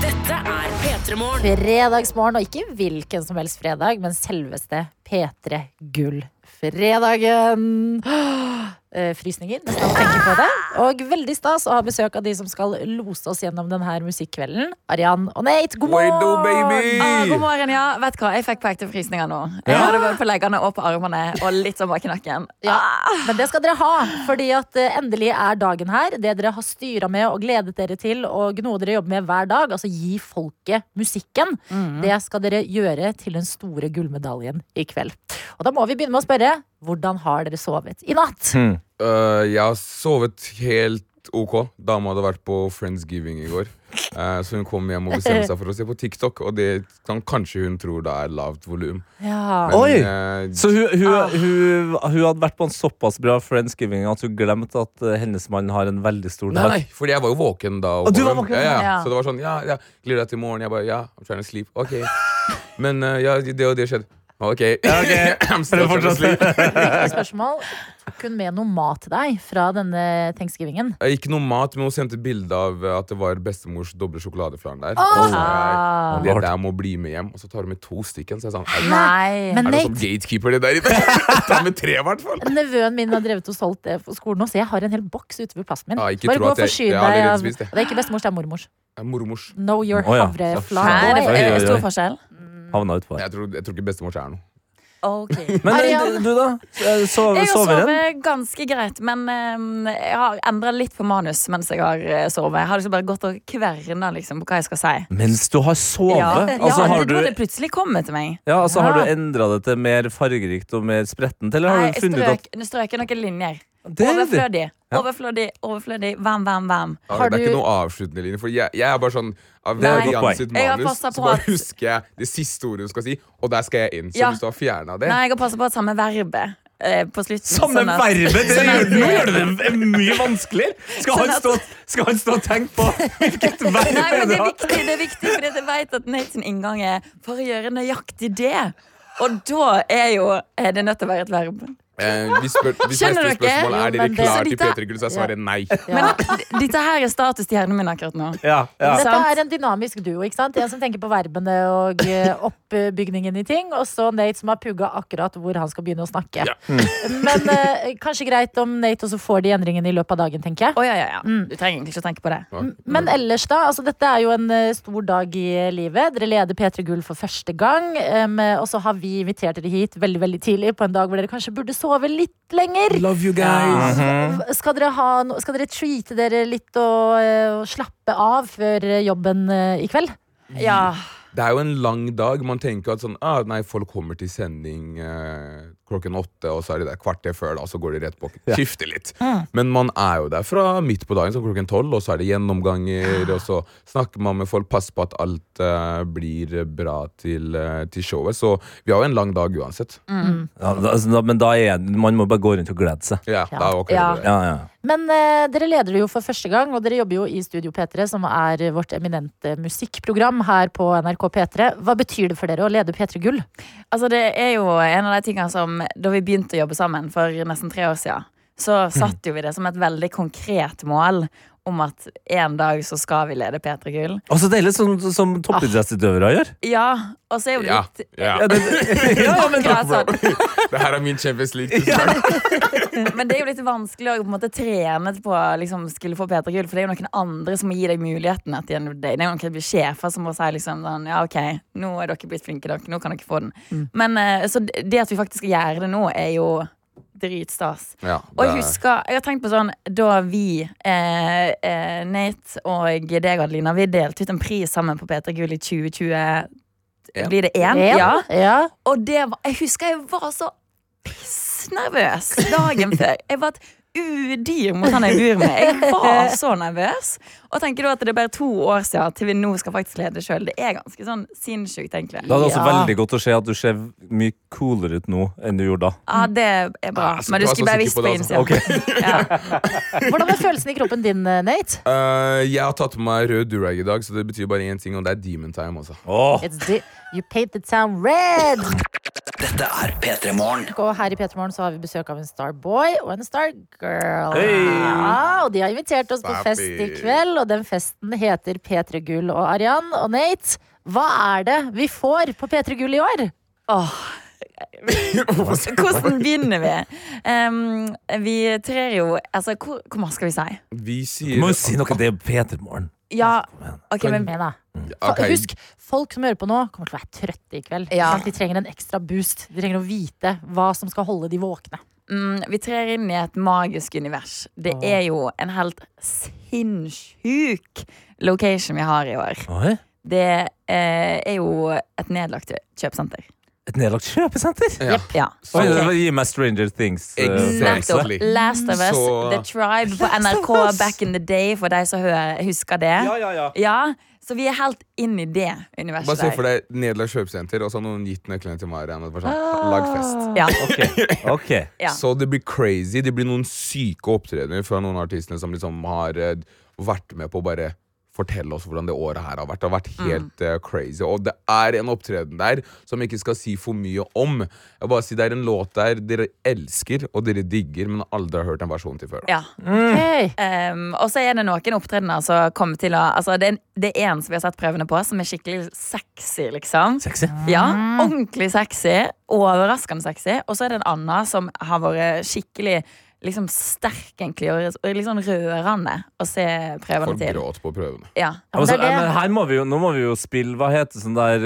S2: Dette er P3 Morgen.
S3: Fredagsmorgen, og ikke hvilken som helst fredag, men selveste P3 Gull-fredagen. Eh, frysninger nesten av å tenke på det. Og veldig stas å ha besøk av de som skal lose oss gjennom denne musikkvelden. Arian og Nate, god morgen!
S10: baby!
S11: Ah, god morgen, ja. Vet du hva, jeg fikk på ekte frysninger nå. Jeg
S4: Ja.
S11: hadde både på leggene og på armene og litt sånn bak nakken.
S3: Ja, men det skal dere ha, fordi at eh, endelig er dagen her. Det dere har styra med og gledet dere til og noe dere jobber med hver dag, altså gi folket musikken, det skal dere gjøre til den store gullmedaljen i kveld. Og da må vi begynne med å spørre hvordan har dere sovet i natt?
S10: Øh, jeg har sovet helt ok. Dama hadde vært på Friendsgiving i går. Uh, så hun kom hjem og bestemte seg for å se på TikTok, og det kan kanskje hun tror det er lavt volum.
S3: Ja.
S4: Oi!
S10: eh,
S4: Så hun, hun, hun, hun hadde vært på en såpass bra friendsgiving at hun glemte at hennes mann har en veldig stor dag.
S10: nei, for jeg var jo våken da.
S4: Og, du var våken?
S10: Ja, ja.
S11: Ja.
S10: Så det var sånn, ja, ja, gleder deg til i morgen. Jeg bare, ja, I'm trying to sleep. Ok. Men ja, det og det skjedde. Ok. Ja,
S3: okay. spørsmål. Tok hun med noe mat til deg fra denne thanksgivingen?
S10: Eh, Ikke noe mat, men hun sendte bilde av at det var bestemors doble sjokoladeflaren der. Og så sa jeg, det der må bli med hjem. Og så tar hun med to stykken. Så jeg sånn, er,
S11: Nei.
S3: Men
S10: er det som gatekeeper det der inne? Ta med tre, i hvert fall.
S3: nevøen min har drevet og solgt det på skolen nå, så jeg har en hel boks ute ved plassen min.
S10: Ja,
S3: Bare gå og forsyn deg
S10: det.
S3: Det er ikke bestemors, det er mormors.
S10: Er Mormors.
S3: Know your
S4: oh, ja.
S3: havreflar.
S11: Stor forskjell.
S4: Havna utpå.
S10: Jeg tror, jeg tror ikke bestemor er noe.
S11: Ok.
S4: Men eh,
S3: Arian?
S4: du, da? Eh, Sove,
S11: Jeg har
S4: sover den?
S11: sovet ganske greit, men eh, jeg har endra litt på manus mens jeg har eh, sovet. Jeg har liksom bare gått og kverna liksom, på hva jeg skal si.
S4: Mens du har sovet?
S11: Ja,
S4: Altså,
S11: ja
S4: har
S11: det,
S4: du,
S11: da det plutselig kommer til meg.
S4: ja, altså, har du endra det til mer fargerikt og mer sprettent, eller har
S11: Nei,
S4: du funnet ut at
S11: strøk, strøk noen linjer.
S4: Det er?
S11: Overflødig.
S4: Ja.
S11: Overflødig, overflødig. hvem, hvem, hvem.
S10: Ja, det er
S3: du-
S10: ikke noe avsluttende linje. For jeg, jeg er bare sånn Av. Marianne sitt manus så bare
S11: at-
S10: husker jeg det siste ordet hun skal si, og der skal jeg inn. Så
S11: Ja.
S10: hvis du har fjerna det
S11: Nei, jeg har passa på at samme verbet eh, på slutten.
S4: Samme
S11: sånn at-
S4: verbet! Det
S11: sånn at-
S4: nå gjør det det mye vanskeligere! Skal han
S11: Sånn at-
S4: stå, skal han stå og tenke på hvilket verb
S11: Nei, men det
S4: er det?
S11: viktig, det er viktig fordi jeg vet at Nathan-inngang er for å gjøre nøyaktig det. Og da er jo er det nødt til å være et verb.
S10: Eh, vi spør, hvis
S11: Skjønner
S10: neste
S11: dere?
S10: spørsmål er dere
S3: men
S10: klar til
S11: dette-
S10: P3 Gull, så er svaret nei.
S11: Men dette her er status til hjernen min akkurat nå.
S4: Ja, ja.
S3: Dette er en dynamisk duo. ikke sant? En som tenker på verbene og eh, oppbygningen i ting, og så Nate som har pugga akkurat hvor han skal begynne å snakke.
S10: Ja.
S3: Men eh, kanskje greit om Nate også får de endringene i løpet av dagen, tenker jeg.
S11: Oh, ja, ja, ja. Du trenger egentlig ikke å tenke på det.
S3: Men ellers, da? altså Dette er jo en eh, stor dag i livet. Dere leder P3 Gull for første gang. um, og så har vi invitert dere hit veldig veldig tidlig på en dag hvor dere kanskje burde sove litt lenger.
S10: Love you guys.
S3: V- Skal dere, ha no skal dere treate dere litt og, eh, og slappe av før jobben eh, i kveld?
S11: Ja.
S10: Det er jo en lang dag. Man tenker at sånn, ah, nei, folk kommer til sending eh, klokken åtte, og så er de der kvarter før, da, så går de rett på. Skifter litt. Men man er jo der fra midt på dagen, så klokken tolv, og så er det gjennomganger, og så snakker man med folk, passer på at alt uh, blir bra til, uh, til showet. Så vi har jo en lang dag uansett.
S4: Ja, da, altså, da, men da er man må bare gå rundt og glede seg.
S10: Ja,
S3: Ja.
S10: da er ok
S11: Ja.
S10: det.
S4: Ja, ja.
S3: Men eh, dere leder det jo for første gang, og dere jobber jo i Studio P3, som er vårt eminente musikkprogram her på NRK P3. Hva betyr det for dere å lede P3 Gull?
S11: Altså, det er jo en av de tingene som Da vi begynte å jobbe sammen for nesten tre år siden, så satte jo vi det som et veldig konkret mål om at en dag så skal vi lede P3 Gull.
S4: Og så deilig som, som toppidrettsutøvere gjør.
S11: Ja, og så er jo det
S10: Ja.
S11: litt
S10: ja.
S4: Ja, det, ja, men,
S11: akkurat sånn.
S10: Det her er min Champions League. Tusen takk.
S11: Men det er jo litt vanskelig å på en måte trene på å liksom, skulle få P3 Gull, for det er jo noen andre som må gi deg muligheten. At det day. Det er jo noen sjefer som må si liksom sånn, ja, ok, nå er dere blitt flinke, dere, nå kan dere få den. Men eh, så det at vi faktisk skal gjøre det nå, er jo dritstas.
S10: Ja,
S11: Og jeg husker, jeg har tenkt på sånn Da vi, eh, eh, Nate og deg, Adelina, vi delte ut en pris sammen på P3 Gull i 2020
S10: En.
S11: Blir det én?
S3: En?
S11: Ja.
S3: Ja.
S11: Og det var, jeg husker jeg var så pissnervøs dagen før. Jeg var et udyr mot han jeg bor med. Jeg var så nervøs. Og tenker du at det er bare to år siden til vi nå skal faktisk lede sjøl. Det er ganske sånn sinnssykt, egentlig.
S4: det er også
S3: Ja.
S4: veldig godt å se at du ser mye coolere ut nå enn du gjorde da.
S11: Ja, det er bra.
S10: Ah,
S11: Men du skulle bare visst
S10: på
S11: på innsida.
S10: altså.
S11: Ja.
S3: Hvordan er følelsen i kroppen din, eh, Nate?
S10: Uh, jeg har tatt på meg rød durag i dag, så det betyr bare én ting, og det er demon time. altså.
S3: It's the, you painted town red!
S1: Dette er P3 Morgen.
S3: Og her i P3 Morgen så har vi besøk av en starboy og en stargirl.
S4: Hey.
S3: Ja, og de har invitert oss på fest i kveld, og den festen heter P3 Gull. Og Arian og Nate, hva er det vi får på P3 Gull i år?
S11: Åh, Hvordan begynner vi? Um, vi trer jo Altså, hvor, hvor masse skal vi si?
S10: Vi
S4: Du
S10: sier
S4: må jo si noe, det er P3morgen.
S11: Ja, ok, men
S3: Med, da.
S10: Okay.
S3: Husk, folk som hører på nå, kommer til å være trøtte i kveld.
S11: Ja.
S3: De trenger en ekstra boost. De trenger å vite hva som skal holde de våkne.
S11: mm, vi trer inn i et magisk univers. Det er jo en helt sinnssyk location vi har i år.
S4: Oi.
S11: Det eh, er jo et nedlagt kjøpesenter.
S4: Et nedlagt kjøpesenter?
S10: Ja.
S11: Ja.
S4: Oi,
S11: Ok.
S4: det Gi meg Stranger Things. eh,
S10: Exactly.
S11: Last of Us,
S10: Så-
S11: The Tribe på NRK back in the day, for de som husker det.
S4: Ja, ja, ja.
S11: Ja, så vi er helt inn i det universet
S10: Bare se for deg Nederland kjøpesenter, og så har noen gitt nøklene til Marian. Og det var sånn, lag fest.
S11: Ja.
S4: Ok. Okay.
S11: Ja.
S10: Så det blir crazy. Det blir noen syke opptredener fra noen av artistene som liksom har eh, vært med på bare fortelle oss hvordan det året her har vært. Det har vært helt eh, crazy. Og det er en opptreden der som jeg ikke skal si for mye om. Jeg bare si Det er en låt der dere elsker og dere digger, men aldri har hørt en versjon til før.
S11: Ja.
S3: Hey.
S11: Um, og så er det noen opptredener som kommer til å altså det, er- det er en som vi har sett prøvene på, som er skikkelig sexy, liksom.
S4: Sexy.
S11: Ja, Ordentlig sexy. Overraskende sexy. Og så er det en annen som har vært skikkelig liksom sterk, egentlig, og og litt sånn rørende å se prøvene
S10: Folk
S11: til.
S10: gråt på prøvene.
S11: Ja.
S3: Ja, men
S4: Altså,
S3: det det.
S4: men her må vi jo, nå må vi jo spille Hva heter sånn der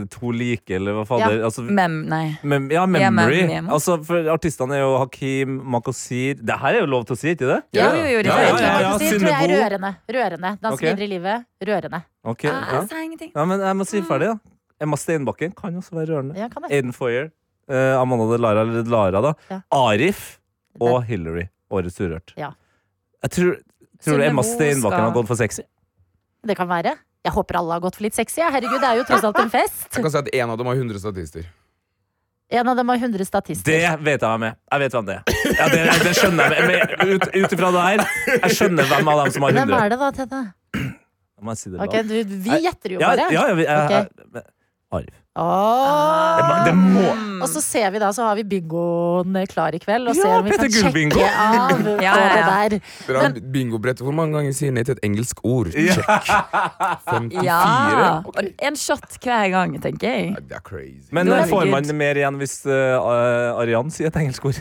S4: uh, To like, eller hva fader?
S3: Ja.
S4: Altså,
S11: Mem, nei.
S4: mem ja,
S11: Ja,
S4: Memory.
S11: mem-
S4: altså, for artistene er jo Hakim, Makosir Det her er jo lov til å si, ikke det?
S11: Ja, jo, jo, det
S10: Ja, ja, ja, ja.
S3: Tror jeg er rørende. Rørende. Danse
S4: Ok.
S3: videre i livet. Rørende.
S4: Okay,
S11: Ah,
S4: ja.
S11: Jeg sa ingenting.
S4: ja, men jeg må si ferdig, da. Emma Steinbakken kan også være rørende.
S3: Ja, kan.
S4: Aiden Foyer. Uh, Amanda De Lara, eller Lara, da.
S3: Ja.
S4: Arif og Hillary. Årets Urørt.
S3: Ja.
S4: Jeg tror, tror du Emma Steinbakken
S11: skal-
S4: har gått for sexy?
S3: Det kan være. Jeg håper alle har gått for litt sexy. ja. Herregud, det er jo tross alt en fest.
S10: Jeg kan si at en av dem har 100 statister.
S3: En av dem har 100 statister.
S4: Det vet jeg hvem er. Jeg vet hvem det er. Ja, det, det skjønner jeg. Men ut, ut ifra det her, jeg skjønner hvem av dem som har
S3: Hvem er det da, Tete?
S4: Si det
S3: Ok, du, vi gjetter jo bare.
S4: ja, ja, vi, jeg,
S3: Ok.
S4: jeg, men- Arif.
S3: Åh.
S4: Det, må- det må
S3: Og så ser vi da, så har vi bingoen klar i kveld, og
S4: Ja,
S3: ser om vi
S4: Peter
S3: kan sjekke
S4: Gull-bingo.
S3: av på
S11: Ja, ja, ja.
S3: det der.
S10: Dere har bingobrett. Hvor mange ganger sier nei til et engelsk ord? Check. 54?
S11: Ja.
S10: Ok.
S11: En shot hver gang, tenker jeg.
S10: Det er crazy.
S4: Men
S11: Nå er
S4: eh, får man mer igjen hvis uh, Arian sier et engelsk ord?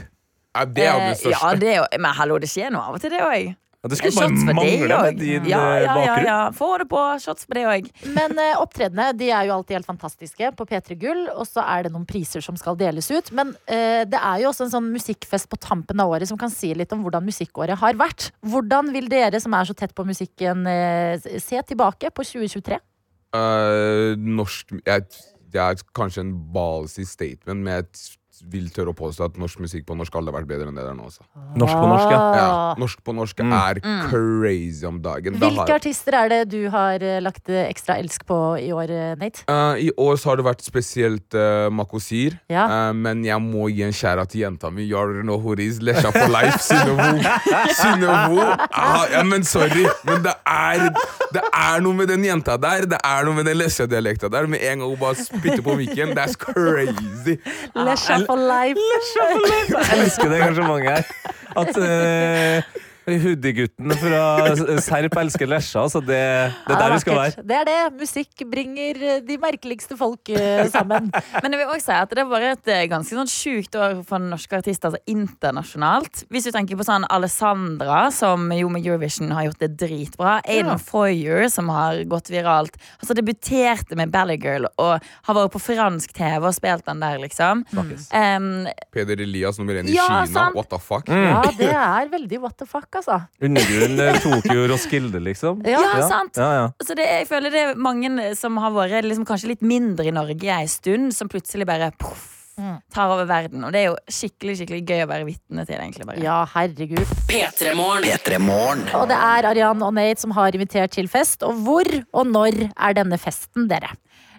S10: Ja, det er jo det
S11: Eh,
S10: største.
S11: ja, det er jo, men hallo, det skjer noe av og til, det òg.
S4: Ja, det skulle bare
S11: Shots
S4: mangle med din
S11: Ja,
S4: eh,
S11: ja, ja,
S4: bakgrunn.
S11: ja. Få det på. Shots for det òg.
S3: Men uh, opptredenene de er jo alltid helt fantastiske på P3 Gull. Og så er det noen priser som skal deles ut. Men uh, det er jo også en sånn musikkfest på tampen av året som kan si litt om hvordan musikkåret har vært. Hvordan vil dere som er så tett på musikken, uh, se tilbake på 2023?
S10: Eh, norsk jeg, Det er kanskje en ballsy statement, men jeg vil tørre å påstå at norsk musikk på norsk aldri har vært bedre enn det der nå. Også.
S4: Norsk på norsk, ja.
S10: Ja,
S3: Ah.
S10: norsk på norsk
S4: Mm.
S10: er crazy om dagen.
S3: Hvilke
S10: har-
S3: artister er det du har eh, lagt eh, ekstra elsk på i år, eh, Nate?
S10: Uh, I år så har det vært spesielt uh, Makosir,
S3: Ja.
S10: uh, men jeg må gi en skjæra til jenta mi. You already Horiz, who. Lesja for life. Synnøvo. Ah, ja, men sorry, men det er, det er noe med den jenta der. Det er noe med den Lesja-dialekta der. Med en gang hun bare spytter på mikken. That's crazy.
S3: Lesja for life.
S4: Jeg elsker det engasjementet her. At uh, hoodie-gutten fra Serp elsker Lesja. Så det, det er der vi skal være.
S3: Det er det. Musikk bringer eh, de merkeligste folk eh, sammen.
S11: Men jeg vil også si at det var et eh, ganske sånn sjukt år for norske artister altså internasjonalt. Hvis du tenker på sånn Alessandra, som jo med Eurovision har gjort det dritbra. Aiden Foyer, som har gått viralt. Altså Debuterte med Ballygirl og har vært på fransk TV og spilt den der, liksom. Um,
S10: Peder Elias nummer én i
S11: Ja,
S10: Kina.
S11: sant.
S10: What the fuck?
S3: Ja, det er veldig what the fuck, altså.
S4: Undergrunnen tok jo Roskilde, liksom.
S3: Ja,
S11: ja, sant.
S4: Ja, ja.
S11: Så det, jeg føler det er mange som har vært liksom, kanskje litt mindre i Norge ei stund, som plutselig bare poff, tar over verden. Og det er jo skikkelig skikkelig gøy å være vitne til. egentlig bare
S3: Ja, herregud.
S2: P3 Morgen.
S1: P3 Morgen.
S3: Og det er Arian og Nate som har invitert til fest. Og hvor og når er denne festen, dere?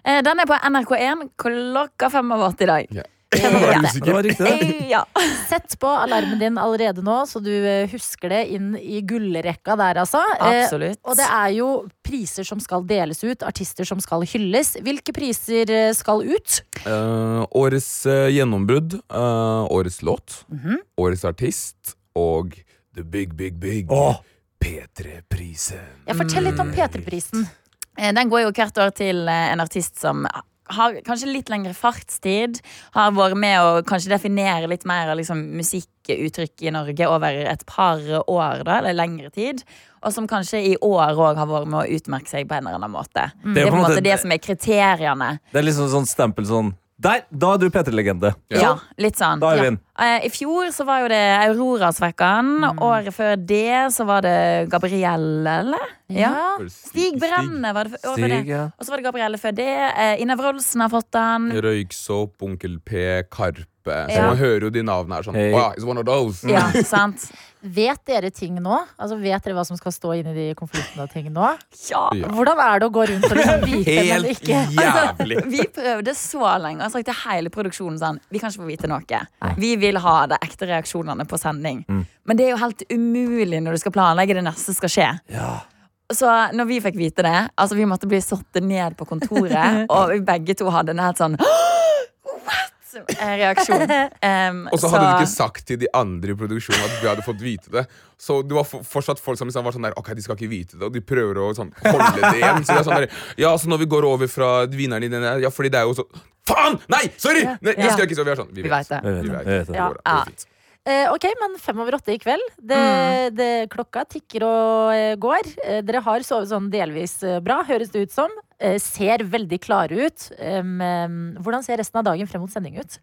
S11: Eh, Den er på NRK1 klokka fem over åtte i dag.
S10: Ja.
S11: Ja.
S4: Det var riktig, det.
S11: Eh, Ja.
S3: Sett på alarmen din allerede nå, så du eh, husker det inn i gullrekka der, altså. Eh,
S11: Absolutt.
S3: Og det er jo priser som skal deles ut, artister som skal hylles. Hvilke priser eh, skal ut?
S10: Eh, årets eh, gjennombrudd, eh, årets låt,
S3: Mhm.
S10: årets artist og The Big Big Big
S4: oh.
S10: P3-prisen.
S3: Ja, fortell litt om P3-prisen.
S11: Eh, Den går jo hvert år til eh, en artist som har kanskje litt lengre fartstid. Har vært med å kanskje definere litt mer av liksom, musikkuttrykk i Norge over et par år, da, eller lengre tid. Og som kanskje i år òg har vært med å utmerke seg på en eller annen måte.
S4: Det
S11: Det
S4: er
S11: på en måte det
S4: det-
S11: som er kriteriene.
S4: Det er liksom sånn stempel sånn Der! Da er du P3-legende.
S11: Ja, litt sånn.
S4: Da er vi
S11: Ja.
S4: inn.
S11: Eh, I fjor så var jo det Aurorasvekkan. Året før det så var det Gabrielle, eller? Ja. Stig Brenne var det før-
S10: Stig,
S11: det.
S10: ja.
S11: Og så var det Gabrielle før det. Ine Ina Wroldsen har fått den.
S10: Røyksopp, Onkel P, Karpe. Så
S11: Ja.
S10: man hører jo de navnene her sånn.
S4: Hey.
S10: Oh, it's one of those.
S11: Ja, sant?
S3: Vet dere ting nå? Altså, vet dere hva som skal stå inni de konfliktene og ting nå?
S11: Ja.
S3: Hvordan er det å gå rundt og liksom vite,
S10: Helt
S3: ikke
S10: jævlig.
S11: Vi prøvde så lenge og sagt til hele produksjonen sånn Vi kan ikke få vite noe. Vi vil ha de ekte reaksjonene på sending. Men det er jo helt umulig når du skal planlegge det neste skal skje. Så når vi fikk vite det, altså vi måtte bli satt ned på kontoret, og vi begge to hadde en helt sånn Reaksjon. Um,
S10: Og så hadde du ikke sagt til de andre i produksjonen at vi hadde fått vite det. Så det var fortsatt folk som liksom var sånn der Ok, de skal ikke vite det, og de prøver å sånn, holde det igjen. Så det er sånn der Ja, så når vi går over fra vineren i den der Ja, fordi det er jo så Faen! Nei! Sorry! Nei, det skal jeg ikke så Vi er sånn Vi
S11: Vi
S10: vet.
S11: vet det.
S10: Vi
S4: Vi
S10: vet
S4: det.
S10: det.
S3: Ja.
S10: det.
S3: Eh, ok, men fem over åtte i kveld. Det, det, klokka tikker og eh, går. Eh, dere har sovet sånn delvis eh, bra, høres det ut som. Eh, ser veldig klare ut. Hvordan ser resten av dagen frem mot sending ut?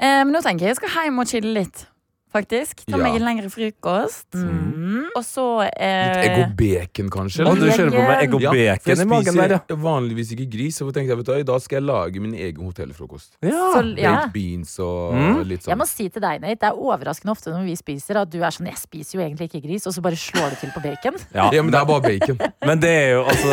S11: Eh, Men nå tenker jeg jeg skal hjem og chille litt. Faktisk. Ta
S10: Ja.
S11: meg en lengre frokost.
S3: Mm.
S11: Og så eh,
S10: Litt egg og bacon, kanskje?
S4: Du kjører på med egg og
S10: Ja, for
S4: bacon
S10: jeg
S4: i magen der, ja.
S10: spiser vanligvis ikke gris, så tenkte jeg vet du, dag skal jeg lage min egen hotellfrokost.
S4: ja.
S3: Så, ja.
S10: Baked beans og
S4: Mm.
S10: litt
S3: Jeg
S10: sånn.
S3: må si til deg, Nate, det er overraskende ofte når vi spiser at du er sånn Jeg spiser jo egentlig ikke gris, og så bare slår du til på bacon.
S4: Ja.
S10: Ja, men det er bare bacon.
S4: Men det er jo altså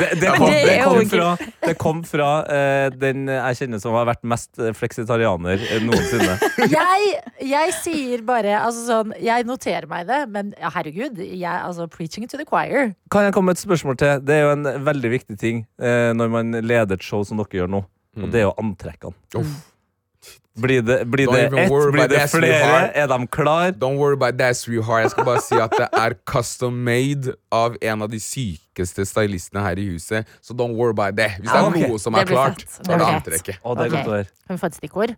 S4: Det, det kom,
S11: Det
S4: det kom fra, det kom fra uh, den jeg kjenner som har vært mest fleksitarianer eh, noensinne.
S3: Jeg, jeg sier bare altså sånn, Jeg noterer meg det, men ja, herregud, jeg, altså preaching to the choir.
S4: Kan jeg komme med et spørsmål til? Det er jo en veldig viktig ting eh, når man leder et show som dere gjør nå. Og det er jo antrekkene.
S10: Uff.
S4: Blir det, blir det ett? Blir det flere? Er de klar?
S10: Don't worry about that, sweetheart. Jeg skal bare si at det er custom made av en av de sykeste stylistene her i huset. Så don't worry about that. Hvis det er
S4: ok.
S10: noe som er klart, så
S11: Det
S10: er det antrekket.
S4: Okay. er
S3: vi få et stikkord?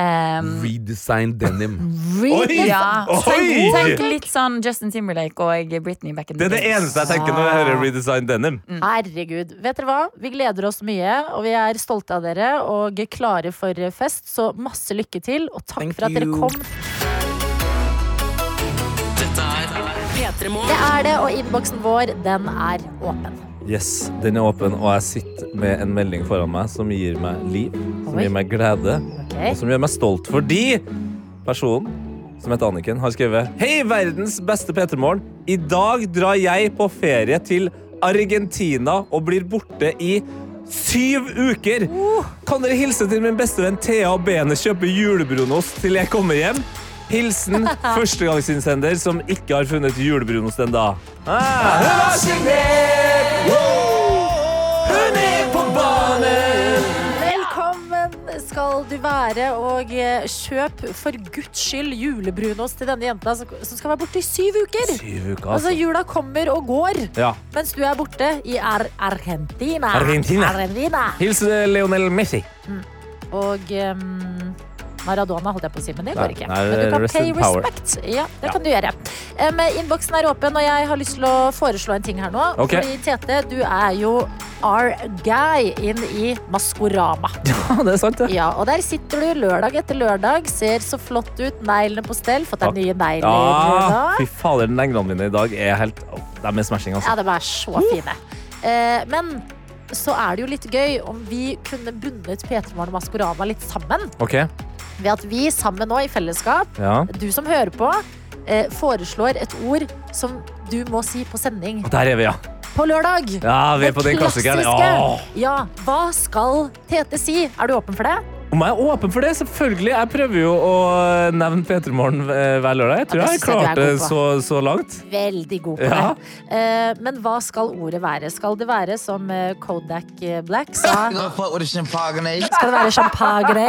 S11: Um,
S10: Redesign denim.
S3: Read
S11: Ja,
S4: Oi!
S11: tenk, tenk litt sånn Justin Timberlake og Britney back in
S4: Det er det eneste jeg tenker når jeg hører redesign denim.
S3: Herregud. Vet dere hva? Vi gleder oss mye, og vi er stolte av dere og klare for fest. Så masse lykke til, og takk
S10: Thank
S3: for at dere
S10: you.
S3: kom.
S2: Dette er P3
S3: Det er det, og innboksen vår, den er åpen.
S4: Yes, Den er åpen, og jeg sitter med en melding foran meg som gir meg liv, som
S3: Oi.
S4: gir meg glede,
S3: okay.
S4: og som gjør meg stolt. Fordi personen som heter Anniken, har skrevet Hei, verdens beste P3morgen. I dag drar jeg på ferie til Argentina og blir borte i syv uker. Kan dere hilse til min beste venn Thea og be henne kjøpe julebrunost til jeg kommer hjem? Hilsen førstegangsinnsender som ikke har funnet julebrunost ennå. Ah, hun har signert! Hun er på banen!
S3: Velkommen skal du være, og eh, kjøp for guds skyld julebrunost til denne jenta som skal være borte i syv uker.
S4: Syv uker,
S3: Altså,
S4: altså.
S3: jula kommer og går,
S4: Ja.
S3: mens du er borte i Ar Argentina.
S4: Argentina.
S3: Argentina.
S4: Hils eh, Lionel Messi.
S3: Og ehm, Maradona holdt jeg på å si, men det går ikke.
S4: nei,
S3: men du kan pay respect. Ja, det
S4: Ja.
S3: kan du gjøre. Um, Innboksen er åpen, og jeg har lyst til å foreslå en ting her nå.
S4: Ok.
S3: Fordi Tete, du er jo our guy inn i Maskorama.
S4: Ja, det er sant, det.
S3: Ja, og der sitter du lørdag etter lørdag, ser så flott ut, neglene på stell, fått deg nye negler.
S4: Ja, fy fader, neglene mine i dag er helt oh, De er smashing, altså.
S3: Ja, de er så fine. Eh, men så er det jo litt gøy om vi kunne bundet P3 Morgen og Maskorama litt sammen.
S4: OK.
S3: Ved at vi sammen nå i fellesskap,
S4: Ja.
S3: du som hører på, eh, foreslår et ord som du må si på sending
S4: der er vi, ja.
S3: på lørdag.
S4: Ja, vi er på den klassikeren.
S3: klassiske.
S4: Åh.
S3: Ja, hva skal Tete si? Er du åpen for det?
S4: Om jeg er åpen for det? Selvfølgelig. Jeg prøver jo å nevne P3 Morgen eh, hver lørdag. Jeg tror jeg
S3: har er
S4: klarte det så, så langt.
S3: Veldig god på
S4: Ja.
S3: det. Eh, men hva skal ordet være? Skal det være som eh, Kodak Black sa? Skal det være champagne?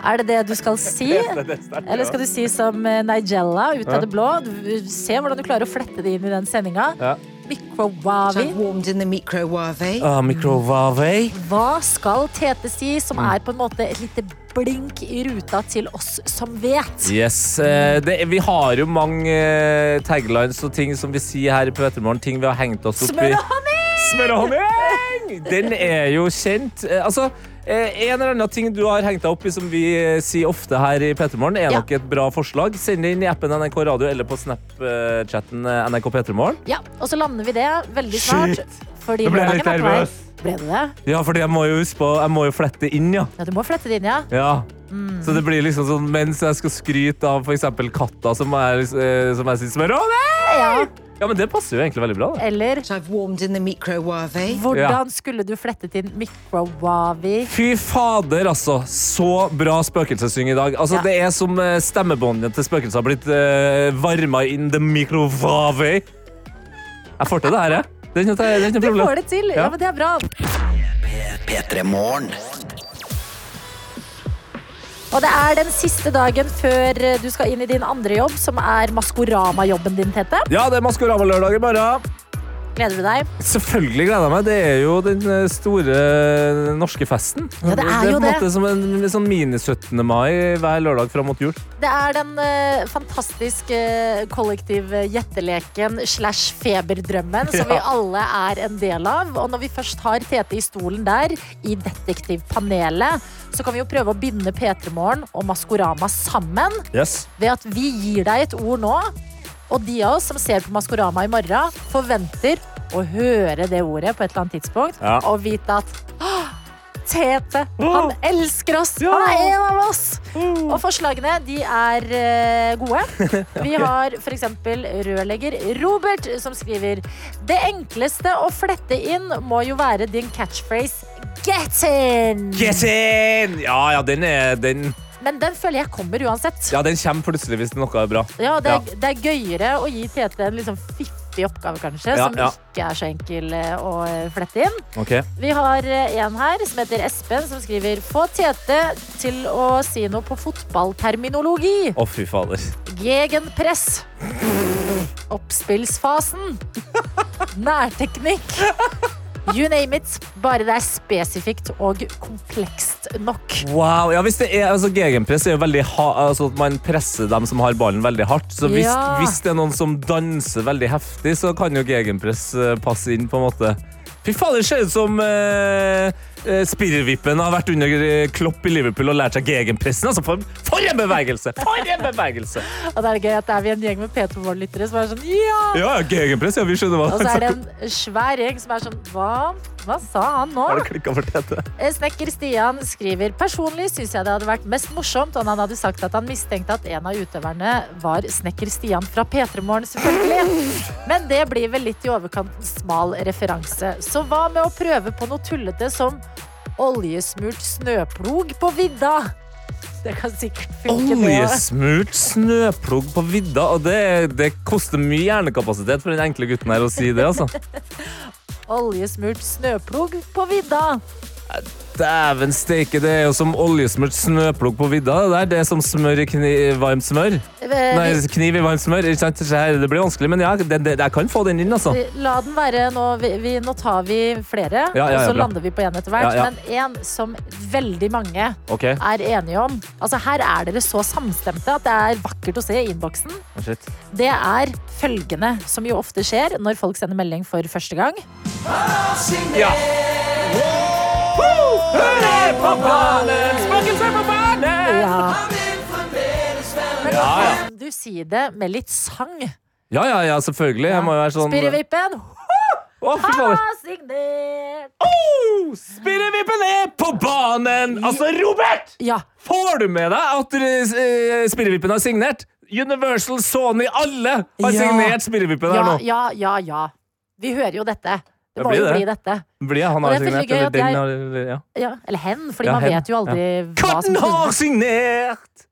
S3: Er det det du skal si? Eller skal du si som Nigella ut av det blå? Se hvordan du klarer å flette det inn i den sendinga. Microwave.
S7: Microwave.
S4: Ah, microwave.
S3: Hva skal Tete si, som er på en måte et lite blink i ruta til oss som vet?
S4: Yes, eh, det, Vi har jo mange eh, taglines og ting som vi sier her i P3morgen. Ting vi har hengt oss opp i.
S3: Smør og honning!
S4: Den er jo kjent. Eh, altså, en eller annen ting du har hengt deg opp i som vi eh, sier ofte her i P3morgen, er
S3: Ja.
S4: nok et bra forslag. Send det inn i appen NRK Radio eller på Snap-chatten eh, NRK P3morgen.
S3: Ja, og så lander vi det veldig snart.
S4: Shit.
S3: Fordi
S4: Nå ble jeg litt
S3: er
S4: nervøs.
S3: Ble du det?
S4: Ja, fordi jeg må jo huske på Jeg må jo flette inn, ja.
S3: Ja, du må flette det inn, ja.
S4: ja.
S3: Mm.
S4: Så det blir liksom sånn mens jeg skal skryte av f.eks. katta som eh, som jeg syns smør og honning!
S3: ja.
S4: Ja, men det passer jo egentlig veldig bra. Da.
S3: Eller
S7: I've warmed in the microwave.
S3: hvordan skulle du flettet inn microwave?
S4: Fy fader, altså. Så bra spøkelsessyng i dag. Altså,
S3: Ja.
S4: Det er som stemmebåndene til spøkelser har blitt uh, varma in the microwave. Jeg får til det her, jeg. Det er ikke noe, er noe
S3: Du får det til! Ja,
S4: Ja.
S3: men det er bra.
S1: P3 Morgen.
S3: Og det er den siste dagen før eh, du skal inn i din andre jobb, som er Maskorama-jobben din, Tete.
S4: Ja, det er Maskorama-lørdag i morgen.
S3: Gleder du deg?
S4: Selvfølgelig gleder jeg meg. Det er jo den eh, store eh, norske festen.
S3: Ja, det er
S4: på
S3: jo
S4: en
S3: det.
S4: måte som en sånn mini-17. mai hver lørdag fram mot jul.
S3: Det er den uh, fantastiske kollektiv-gjetteleken slash feberdrømmen som vi alle er en del av. Og når vi først har Tete i stolen der, i Detektivpanelet, så kan vi jo prøve å binde P3 Morgen og Maskorama sammen
S4: Yes.
S3: ved at vi gir deg et ord nå. Og de av oss som ser på Maskorama i morgen, forventer å høre det ordet på et eller annet tidspunkt
S4: Ja.
S3: og vite at Tete, han elsker oss! Han er en av oss! Og forslagene de er eh, gode. Vi har f.eks. rørlegger Robert som skriver Det enkleste å flette inn må jo være din catchphrase Get in!
S4: Get in! Ja, ja, den er den,
S3: Men den føler jeg kommer uansett.
S4: ja, den kommer plutselig hvis noe er bra.
S3: Ja, det, er, det er gøyere å gi Tete en liksom fiffig oppgave, kanskje,
S4: Ja,
S3: som
S4: ja.
S3: ikke er så enkel eh, å eh, flette inn.
S4: Okay.
S3: Vi har eh, en her som heter Espen, som skriver Få Tete til å si noe på fotballterminologi.
S4: Å, fy fader.
S3: Gegenpress. Oppspillsfasen. Nærteknikk. You name it. Bare det er spesifikt og komplekst nok.
S4: Wow, ja, hvis det er, altså Gegenpress er jo veldig ha, altså at man presser dem som har ballen, veldig hardt. Så hvis,
S3: Ja.
S4: hvis det er noen som danser veldig heftig, så kan jo gegenpress eh, passe inn. på en måte. Fy faen, det ser ut som uh, Spirrevippen har vært under eh, Klopp i Liverpool og lært seg gegenpressen. Altså, for, for en bevegelse! For en bevegelse!
S3: Og det er gøy at det er vi en gjeng med P2 Morgen-lyttere som er sånn ja!
S4: Ja, gegenpress, ja, vi skjønner hva
S3: Og så er det en svær gjeng som er sånn Hva? Hva sa han nå?
S4: Har det klikket for tete?
S3: Eh, Snekker Stian skriver Personlig synes jeg det hadde vært mest morsomt om han hadde sagt at han mistenkte at en av utøverne var Snekker Stian fra P3 Morgen, selvfølgelig. Men det blir vel litt i overkant smal referanse. Så hva med å prøve på noe tullete som oljesmurt snøplog på vidda? Det kan sikkert funke, det.
S4: Oljesmurt snøplog på vidda. Og det, det koster mye hjernekapasitet for den enkle gutten her å si det, altså.
S3: Oljesmurt snøplog på vidda.
S4: Dæven steike, det er jo som oljesmurt snøplog på vidda. Det er det som smør i varmt smør.
S3: Eh,
S4: Nei, kniv i varmt smør. Det blir vanskelig, men ja, det, det, jeg kan få den inn, altså.
S3: La den være nå. Vi, nå tar vi flere,
S4: Ja, ja, ja,
S3: og så lander vi på en etter hvert. Men en som veldig mange
S4: okay.
S3: er enige om. Altså Her er dere så samstemte at det er vakkert å se i innboksen.
S4: oh.
S3: Det er følgende, som jo ofte skjer når folk sender melding for første gang.
S4: Ja. Hurra på banen! Spøkelser på banen!
S3: Ja. Men
S4: Ja, ja.
S3: kan du si det med litt sang?
S4: Ja, ja, ja, selvfølgelig. Jeg må jo være sånn
S3: Spirrevippen
S4: Å, fy fader.
S3: har signert!
S4: Oh, Spirrevippen er på banen! Altså, Robert!
S3: Ja.
S4: Får du med deg at uh, Spirrevippen har signert? Universal, Sony, alle har
S3: Ja.
S4: signert Spirrevippen her
S3: Ja,
S4: nå.
S3: ja, ja, ja. Vi hører jo dette. Det må jo
S4: det.
S3: bli dette.
S4: Blir han har
S3: det er
S4: signert, eller den har eller- ja.
S3: Ja, eller hen, fordi
S4: Ja,
S3: man
S4: hen,
S3: vet jo aldri hva som
S4: Katten har signert!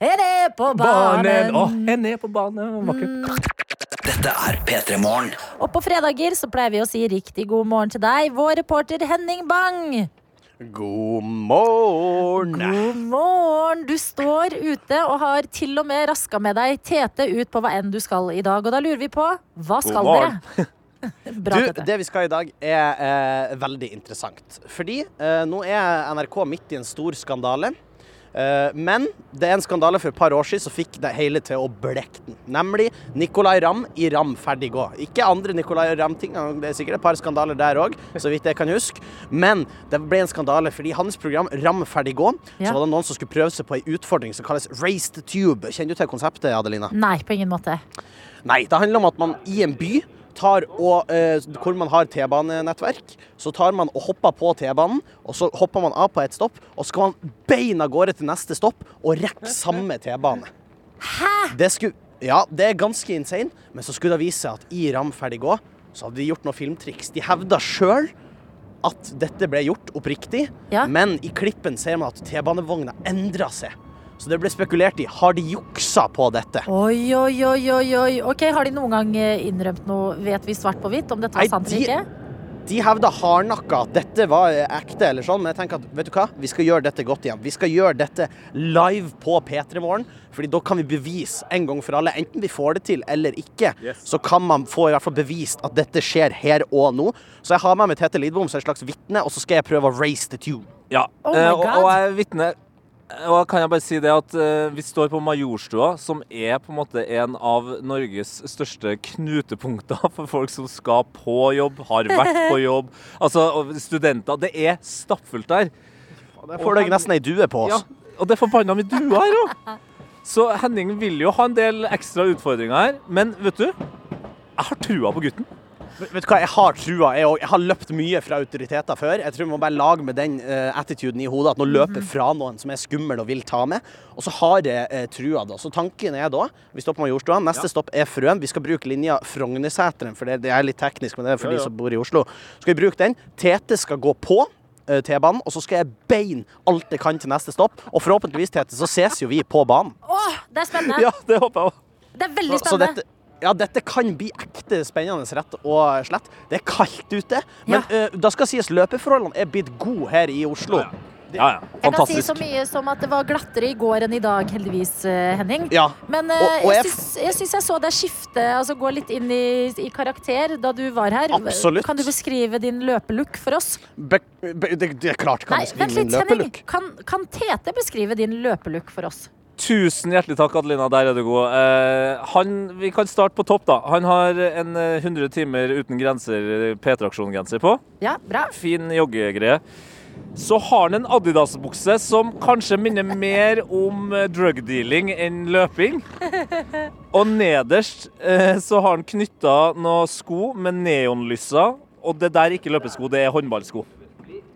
S3: Hen er på
S4: Banen! Å, oh, hen er på banen. Vakkert.
S1: Dette er P3 Morgen.
S3: Og på fredager så pleier vi å si riktig god morgen til deg, vår reporter Henning Bang.
S12: God morgen!
S3: God morgen! Du står ute og har til og med raska med deg Tete ut på hva enn du skal i dag. Og da lurer vi på hva skal
S12: morgen.
S3: dere? Bra,
S12: Du, det vi skal i dag er eh, veldig interessant. Fordi eh, nå er NRK midt i en stor skandale. Eh, men det er en skandale for et par år siden som fikk det hele til å blekke den. Nemlig Nicolay Ramm i Ram ferdig gå. Ikke andre Nicolay Ramm-ting, det er sikkert et par skandaler der òg, så vidt jeg kan huske. Men det ble en skandale fordi hans program Ram ferdig gå,
S3: Ja.
S12: så var det noen som skulle prøve seg på ei utfordring som kalles Race the Tube. Kjenner du til konseptet, Adelina?
S3: Nei, på ingen måte.
S12: Nei, det handler om at man i en by tar og, eh, hvor man har T-banenettverk, så tar man og hopper på T-banen, og så hopper man av på et stopp, og så skal man beina av gårde til neste stopp og rekke samme T-bane. Hæ?! Det skulle Ja, det er ganske insane, men så skulle det vise seg at i Ram ferdig gå, så hadde de gjort noe filmtriks. De hevda sjøl at dette ble gjort oppriktig,
S3: Ja.
S12: men i klippen ser man at T-banevogna endra seg. Så det ble spekulert i har de juksa på dette.
S3: Oi, oi, oi, oi, oi. Ok, Har de noen gang eh, innrømt noe, vet vi svart på hvitt, om dette var sant eller
S12: de-
S3: ikke?
S12: De hevda hardnakka at dette var eh, ekte, eller sånn, men jeg tenker at vet du hva, vi skal gjøre dette godt igjen. Vi skal gjøre dette live på P3 Morgen, fordi da kan vi bevise en gang for alle, enten vi får det til eller ikke, så kan man få i hvert fall bevist at dette skjer her og nå. Så jeg har med meg Tete Lidbom som et slags vitne, og så skal jeg prøve å race the tune.
S4: Ja,
S3: Oh my
S4: eh, og, og jeg er vitne og kan jeg bare si det at uh, Vi står på Majorstua, som er på en måte en av Norges største knutepunkter for folk som skal på jobb, har vært på jobb. Altså, studenter. Det er stappfullt der.
S12: Der får du nesten ei due på oss.
S4: Ja, og det er forbanna mye duer her òg. Så Henning vil jo ha en del ekstra utfordringer her. Men vet du, jeg har trua på gutten.
S12: Vet du hva, jeg har trua. Jeg, jeg har løpt mye fra autoriteter før. Jeg tror vi må bare lage med den uh, attituden i hodet at nå løper jeg fra noen som er skummel og vil ta med. Og så har jeg uh, trua, da. Så tanken er da Vi stopper med Majorstua. Neste stopp er Frøen. Vi skal bruke linja Frognerseteren, for det, det er litt teknisk, men det er for
S4: Ja, ja.
S12: de som bor i Oslo. Skal vi bruke den? Tete skal gå på. eh, T-banen, og så skal jeg beine alt jeg kan til neste stopp. Og forhåpentligvis, Tete, så ses jo vi på banen.
S3: Åh, det er spennende!
S4: Ja, det håper jeg òg.
S3: Det er veldig
S12: Så, så dette, ja, dette kan bli ekte spennende, rett og slett. Det er kaldt ute, men eh, da skal sies løpeforholdene er blitt gode her i Oslo.
S4: Ja, ja.
S3: Jeg kan si så mye som at det var glattere i går enn i dag, heldigvis, eh, Henning.
S12: Ja.
S3: Men uh,
S12: Og- og
S3: jeg syns jeg, syns jeg så deg skifte, altså gå litt inn i, i karakter da du var her.
S12: Absolutt.
S3: Kan du beskrive din løpelook for oss?
S12: Be, be, det, det er klart kan
S3: Nei,
S12: jeg
S3: vent
S12: skrive min
S3: litt, Henning. Kan, kan Tete beskrive din løpelook for oss?
S4: Tusen hjertelig takk, Adelina. Der er du god. Eh, han, vi kan starte på topp, da. Han har en eh, 100 timer uten grenser P-traksjon-genser på.
S3: Ja, bra.
S4: Fin joggegreie. Så har han en Adidas-bukse som kanskje minner mer om drugdealing drug-dealing enn løping. Og nederst eh, så har han knytta noen sko med neonlysser. Og det der er ikke løpesko, det er håndballsko.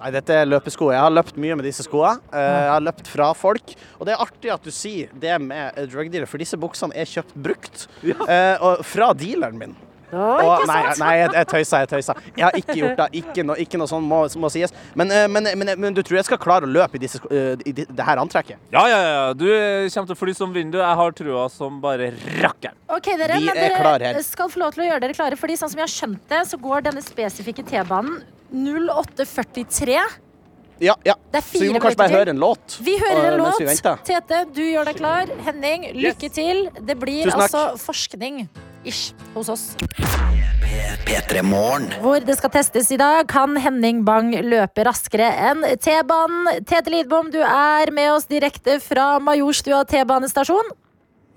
S12: Nei, dette er løpesko. Jeg har løpt mye med disse skoene. Eh, Jeg har løpt fra folk. Og det er artig at du sier det med eh, drug dealer, for disse buksene er kjøpt brukt. ja. og fra dealeren min.
S3: Å,
S12: Og, nei, nei, jeg, jeg tøysa, jeg tøysa. Jeg har ikke gjort det. Ikke, noe- ikke noe sånn må, må sies. Men, eh, men, men, men du tror jeg skal klare å løpe i, disse, eh, i det her antrekket?
S4: Ja, ja, ja. Du eh, kommer til å fly som vindu. Jeg har trua som bare rakkeren.
S3: Ok, dere,
S12: Vi
S3: men
S12: er
S3: dere skal få lov til å gjøre dere klare, fordi sånn som jeg har skjønt det, så går denne spesifikke T-banen 0843.
S12: Ja, ja.
S3: Det er
S12: Så vi må kanskje bare høre en låt?
S3: Vi hører en
S12: vi
S3: låt. Tete, du gjør deg klar. Henning, lykke til. Det blir altså forskning ish hos oss. Hvor det skal testes i dag, kan Henning Bang løpe raskere enn T-banen. Tete Lidbom, du er med oss direkte fra Majorstua T-banestasjon.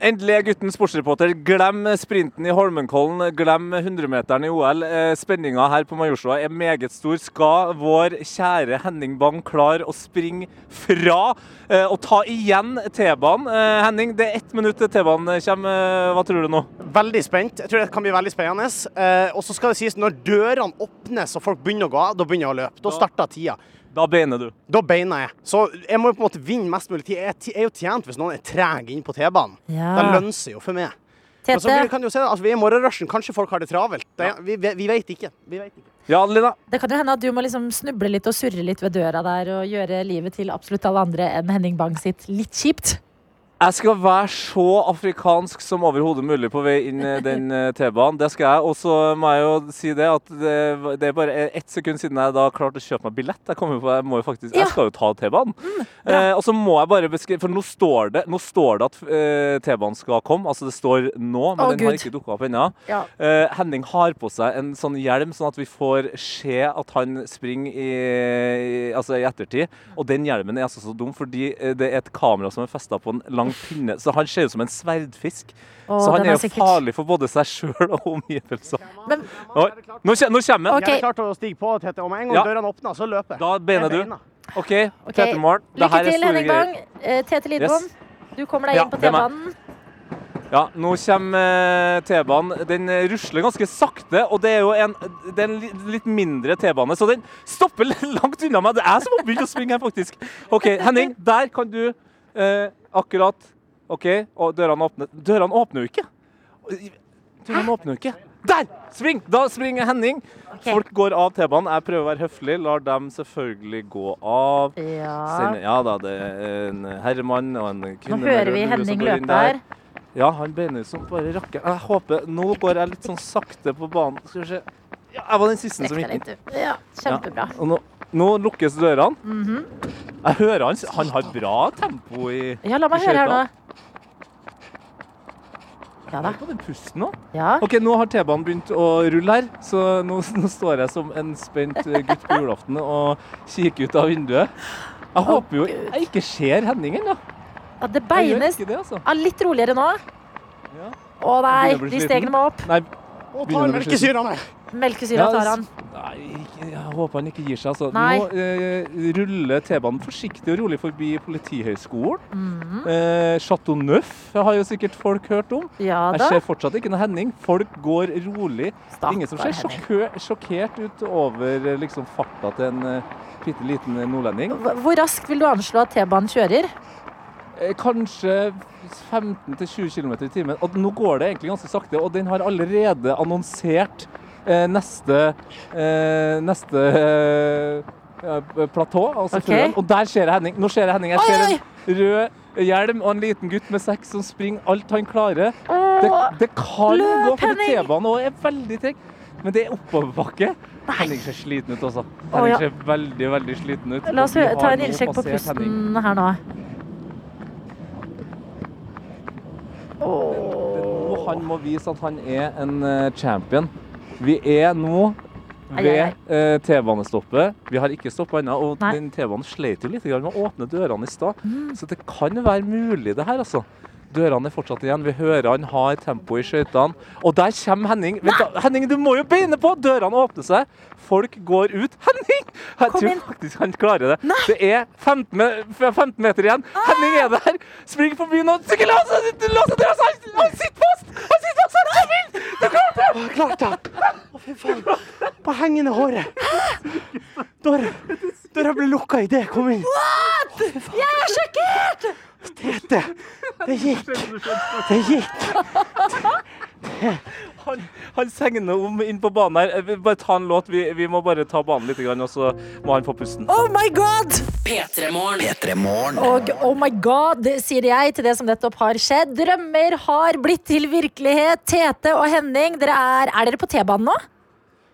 S4: Endelig er gutten sportsreporter. Glem sprinten i Holmenkollen, glem 100-meteren i OL. Eh, Spenninga her på Majorstua er meget stor. Skal vår kjære Henning Bang klare å springe fra eh, og ta igjen T-banen? Eh, Henning, det er ett minutt til T-banen kommer. Hva tror du nå?
S12: Veldig spent. Jeg tror det kan bli veldig spennende. Og så skal det sies, når dørene åpnes og folk begynner å gå av, da begynner jeg å løpe. Da starter tida.
S4: Da beiner du.
S12: Da beiner jeg. Så jeg må jo på en måte vinne mest mulig tid. Jeg er jo tjent hvis noen er treg inn på T-banen.
S3: Ja.
S12: Det lønner seg jo for meg. Men så
S3: Tete,
S12: kan du jo se, altså, vi er i morgenrushen. Kanskje folk har det travelt. Det, vi, vi, vi vet ikke. Vi vet ikke.
S4: Ja, Lina.
S3: det kan jo hende at du må liksom snuble litt og surre litt ved døra der og gjøre livet til absolutt alle andre enn Henning Bang sitt litt kjipt.
S4: Jeg skal være så afrikansk som overhodet mulig på vei inn den eh, T-banen. Det skal jeg. Og så må jeg jo si det at det, det er bare ett sekund siden jeg da klarte å kjøpe meg billett. Jeg, på, jeg, jo faktisk, jeg skal jo ta T-banen. eh, og så må jeg bare beskrive For nå står det, nå står det at eh, T-banen skal komme. Altså det står nå, men
S3: oh,
S4: den har
S3: Gud.
S4: ikke dukka opp ennå.
S3: Ja.
S4: Eh, Henning har på seg en sånn hjelm, sånn at vi får se at han springer i, i, altså i ettertid. Og den hjelmen er altså så dum, fordi eh, det er et kamera som er festa på en lang pinne. Så han ser ut som en sverdfisk.
S3: Åh,
S4: så han er
S3: er
S4: jo
S3: sikkert-
S4: farlig for både seg sjøl og omgivelsene.
S3: Men-
S4: Nå, nå kommer
S3: Ok.
S12: Jeg er klar til å stige på, Tete. Om en gang
S4: Ja.
S12: dørene åpner, så løper jeg.
S4: Da beiner du. OK,
S3: okay.
S4: Tete. Det
S3: Lykke
S4: her er
S3: til, Henning Bang. Eh, Tete Lidbom,
S4: Yes.
S3: du kommer deg
S4: Ja,
S3: inn på
S4: er meg.
S3: T-banen.
S4: Ja, nå kommer eh, T-banen. Den eh, rusler ganske sakte, og det er jo en, det er en litt mindre T-bane, så den stopper langt unna meg. Det er jeg som har begynt å springe her, faktisk. OK, Henning, der kan du eh, akkurat OK, og dørene åpner Dørene åpner jo ikke. Dørene åpner jo ikke. Der! Sving! Da springer Henning. Folk går av T-banen. Jeg prøver å være høflig, lar dem selvfølgelig gå av.
S3: Ja.
S4: Sender- ja da, det er en herremann og en kvinne. Nå
S3: hører vi Henning løpe her.
S4: Ja, han beiner som bare rakker. Jeg håper Nå går jeg litt sånn sakte på banen. Skal vi se. Ja, jeg var den siste som gikk inn.
S3: Ja, kjempebra.
S4: Ja, og nå, nå lukkes dørene.
S3: Mhm.
S4: Jeg hører han, han har bra tempo i
S3: Ja, la meg høre her nå. Ja da.
S4: Hør på den pusten nå.
S3: Ja.
S4: OK, nå har T-banen begynt å rulle her, så nå, nå står jeg som en spent gutt på julaften og kikker ut av vinduet. Jeg håper jo jeg ikke ser Henning ennå.
S3: Ja, det beines.
S4: det, altså.
S3: Ja, litt roligere nå.
S4: Ja.
S3: Å nei,
S4: å
S3: de stegene må opp.
S4: Nei,
S12: ta
S4: begynner
S12: tar
S4: å bli
S12: melkesyrene.
S3: Melkesyra tar han.
S4: Nei, jeg håper han ikke gir seg. Altså.
S3: Nei.
S4: Nå eh, ruller T-banen forsiktig og rolig forbi Politihøgskolen.
S3: Mhm.
S4: Eh, Chateau Neuf har jo sikkert folk hørt om.
S3: Ja
S4: Jeg ser fortsatt ikke noe Henning. Folk går rolig. Ingen som ser sjokker, sjokkert ut over eh, liksom, farta til en uh, bitte liten eh, nordlending.
S3: Hvor raskt vil du anslå at T-banen kjører?
S4: Kanskje 15-20 km i timen. Og nå går det egentlig ganske sakte, og den har allerede annonsert neste, eh, neste eh, platå. Altså okay. Og der ser jeg Henning. Nå ser jeg Henning. Jeg ser en rød hjelm og en liten gutt med sekk som springer alt han klarer. Det, det kan
S3: løp,
S4: gå, for. T-banen og er veldig trygg. Men det er oppoverbakke. Henning ser sliten ut også.
S3: Å,
S4: Henning ser veldig, veldig sliten ut.
S3: La oss ta en innsjekk på
S4: pusten Henning.
S3: her nå.
S4: Nå han må vise at han er en eh, champion. Vi er nå ved eh, T-banestoppet. Vi har ikke stoppa ennå, og
S3: Nei.
S4: den T-banen sleit jo litt med å åpne dørene i stad.
S3: Mm.
S4: Så det kan være mulig, det her, altså. Dørene er fortsatt igjen. Vi hører han har tempo i skøytene. Og der kommer Henning. Vent Henning, du må jo beine på! Dørene åpner seg. Folk går ut. Henning! Jeg tror faktisk han klarer det. Det er 15, me- 15 meter igjen. Henning er der. Spring forbi nå. Ikke låse døra! Han sitter fast! Han sitter fast! Kom inn! Du klarte det!
S12: Klart det! Å, fy faen. På hengende håret. Døra, døra ble lukka idet jeg kom inn.
S3: Jeg er sjokkert!
S12: Tete, det gikk. Det gikk.
S4: Han, han segner om inn på banen her. Eh, Bare ta en låt. Vi, vi må bare ta banen litt, og så må han få pusten.
S3: Oh my god!
S1: P3morgen.
S3: Og oh my god, sier jeg til det som nettopp har skjedd. Drømmer har blitt til virkelighet. Tete og Henning, dere er, er dere på T-banen nå?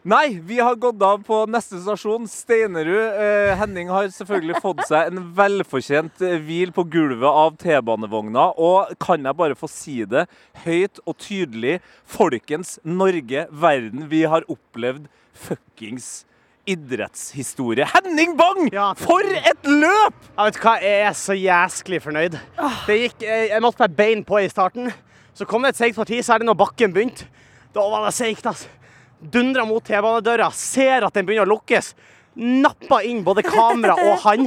S4: Nei, vi har gått av på neste stasjon, Steinerud. Eh, Henning har selvfølgelig fått seg en velfortjent eh, hvil på gulvet av T-banevogna. Og kan jeg bare få si det høyt og tydelig? Folkens Norge, verden, vi har opplevd fuckings idrettshistorie. Henning Bang! For et løp!
S12: Jeg vet hva, jeg er så jæsklig fornøyd. Det gikk, jeg, jeg måtte meg bein på i starten. Så kom det et seigt parti, særlig når bakken begynte. Da var det seigt, altså. Dundra mot T-banedøra, ser at den begynner å lukkes. Nappa inn både kamera og han.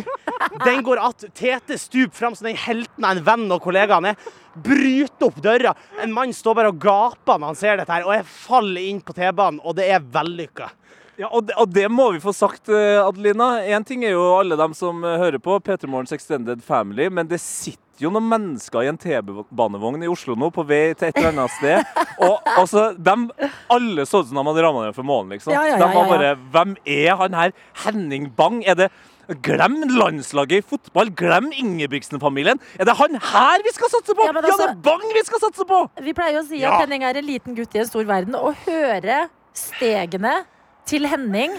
S12: Den går att. Tete stuper fram som den helten av en venn og kollega han er. Bryter opp døra. En mann står bare og gaper når han ser dette her, og jeg faller inn på T-banen, og det er vellykka.
S4: Ja, og det, og det må vi få sagt, eh, Adelina. Én ting er jo alle dem som eh, hører på P3 Morgens Extended Family, men det sitter jo noen mennesker i en T-banevogn i Oslo nå på vei til et eller annet sted. Og altså, dem, alle så ut som de hadde ramma ned for månen, liksom.
S3: Ja, ja,
S4: De
S3: ja,
S4: var bare. Hvem er han her? Henning Bang? Er det Glem landslaget i fotball. Glem Ingebrigtsen-familien. Er det han her vi skal satse på?
S3: Ja,
S4: det
S3: altså-
S4: er Bang vi skal satse på!
S3: Vi pleier å si at Henning er en liten gutt i en stor verden. Å høre stegene til Henning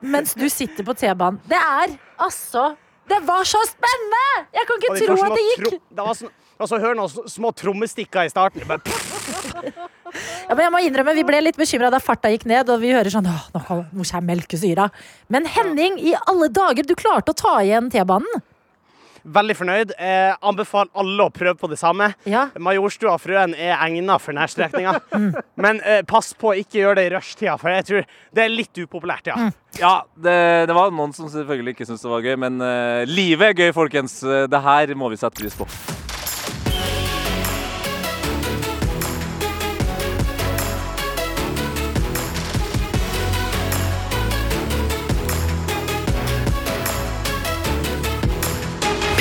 S3: mens du sitter på T-banen, det er altså Det var så spennende! Jeg kan ikke tro at det gikk.
S12: Det var sånn og så nå, små trommestikker i starten. Bare,
S3: Ja, men jeg må innrømme, Vi ble litt bekymra da farta gikk ned, og vi hører sånn Åh, nå kommer melkesyra. Men Henning, i alle dager, du klarte å ta igjen T-banen.
S12: Veldig fornøyd. Eh, anbefaler alle å prøve på det samme.
S3: Ja.
S12: Majorstua Frøen er egna for denne strekninga. Men eh, pass på å ikke gjøre det i rushtida, for jeg tror det er litt upopulært, ja.
S4: Ja, det, det var noen som selvfølgelig ikke syntes det var gøy, men eh, livet er gøy, folkens. Eh, Det her må vi sette pris på.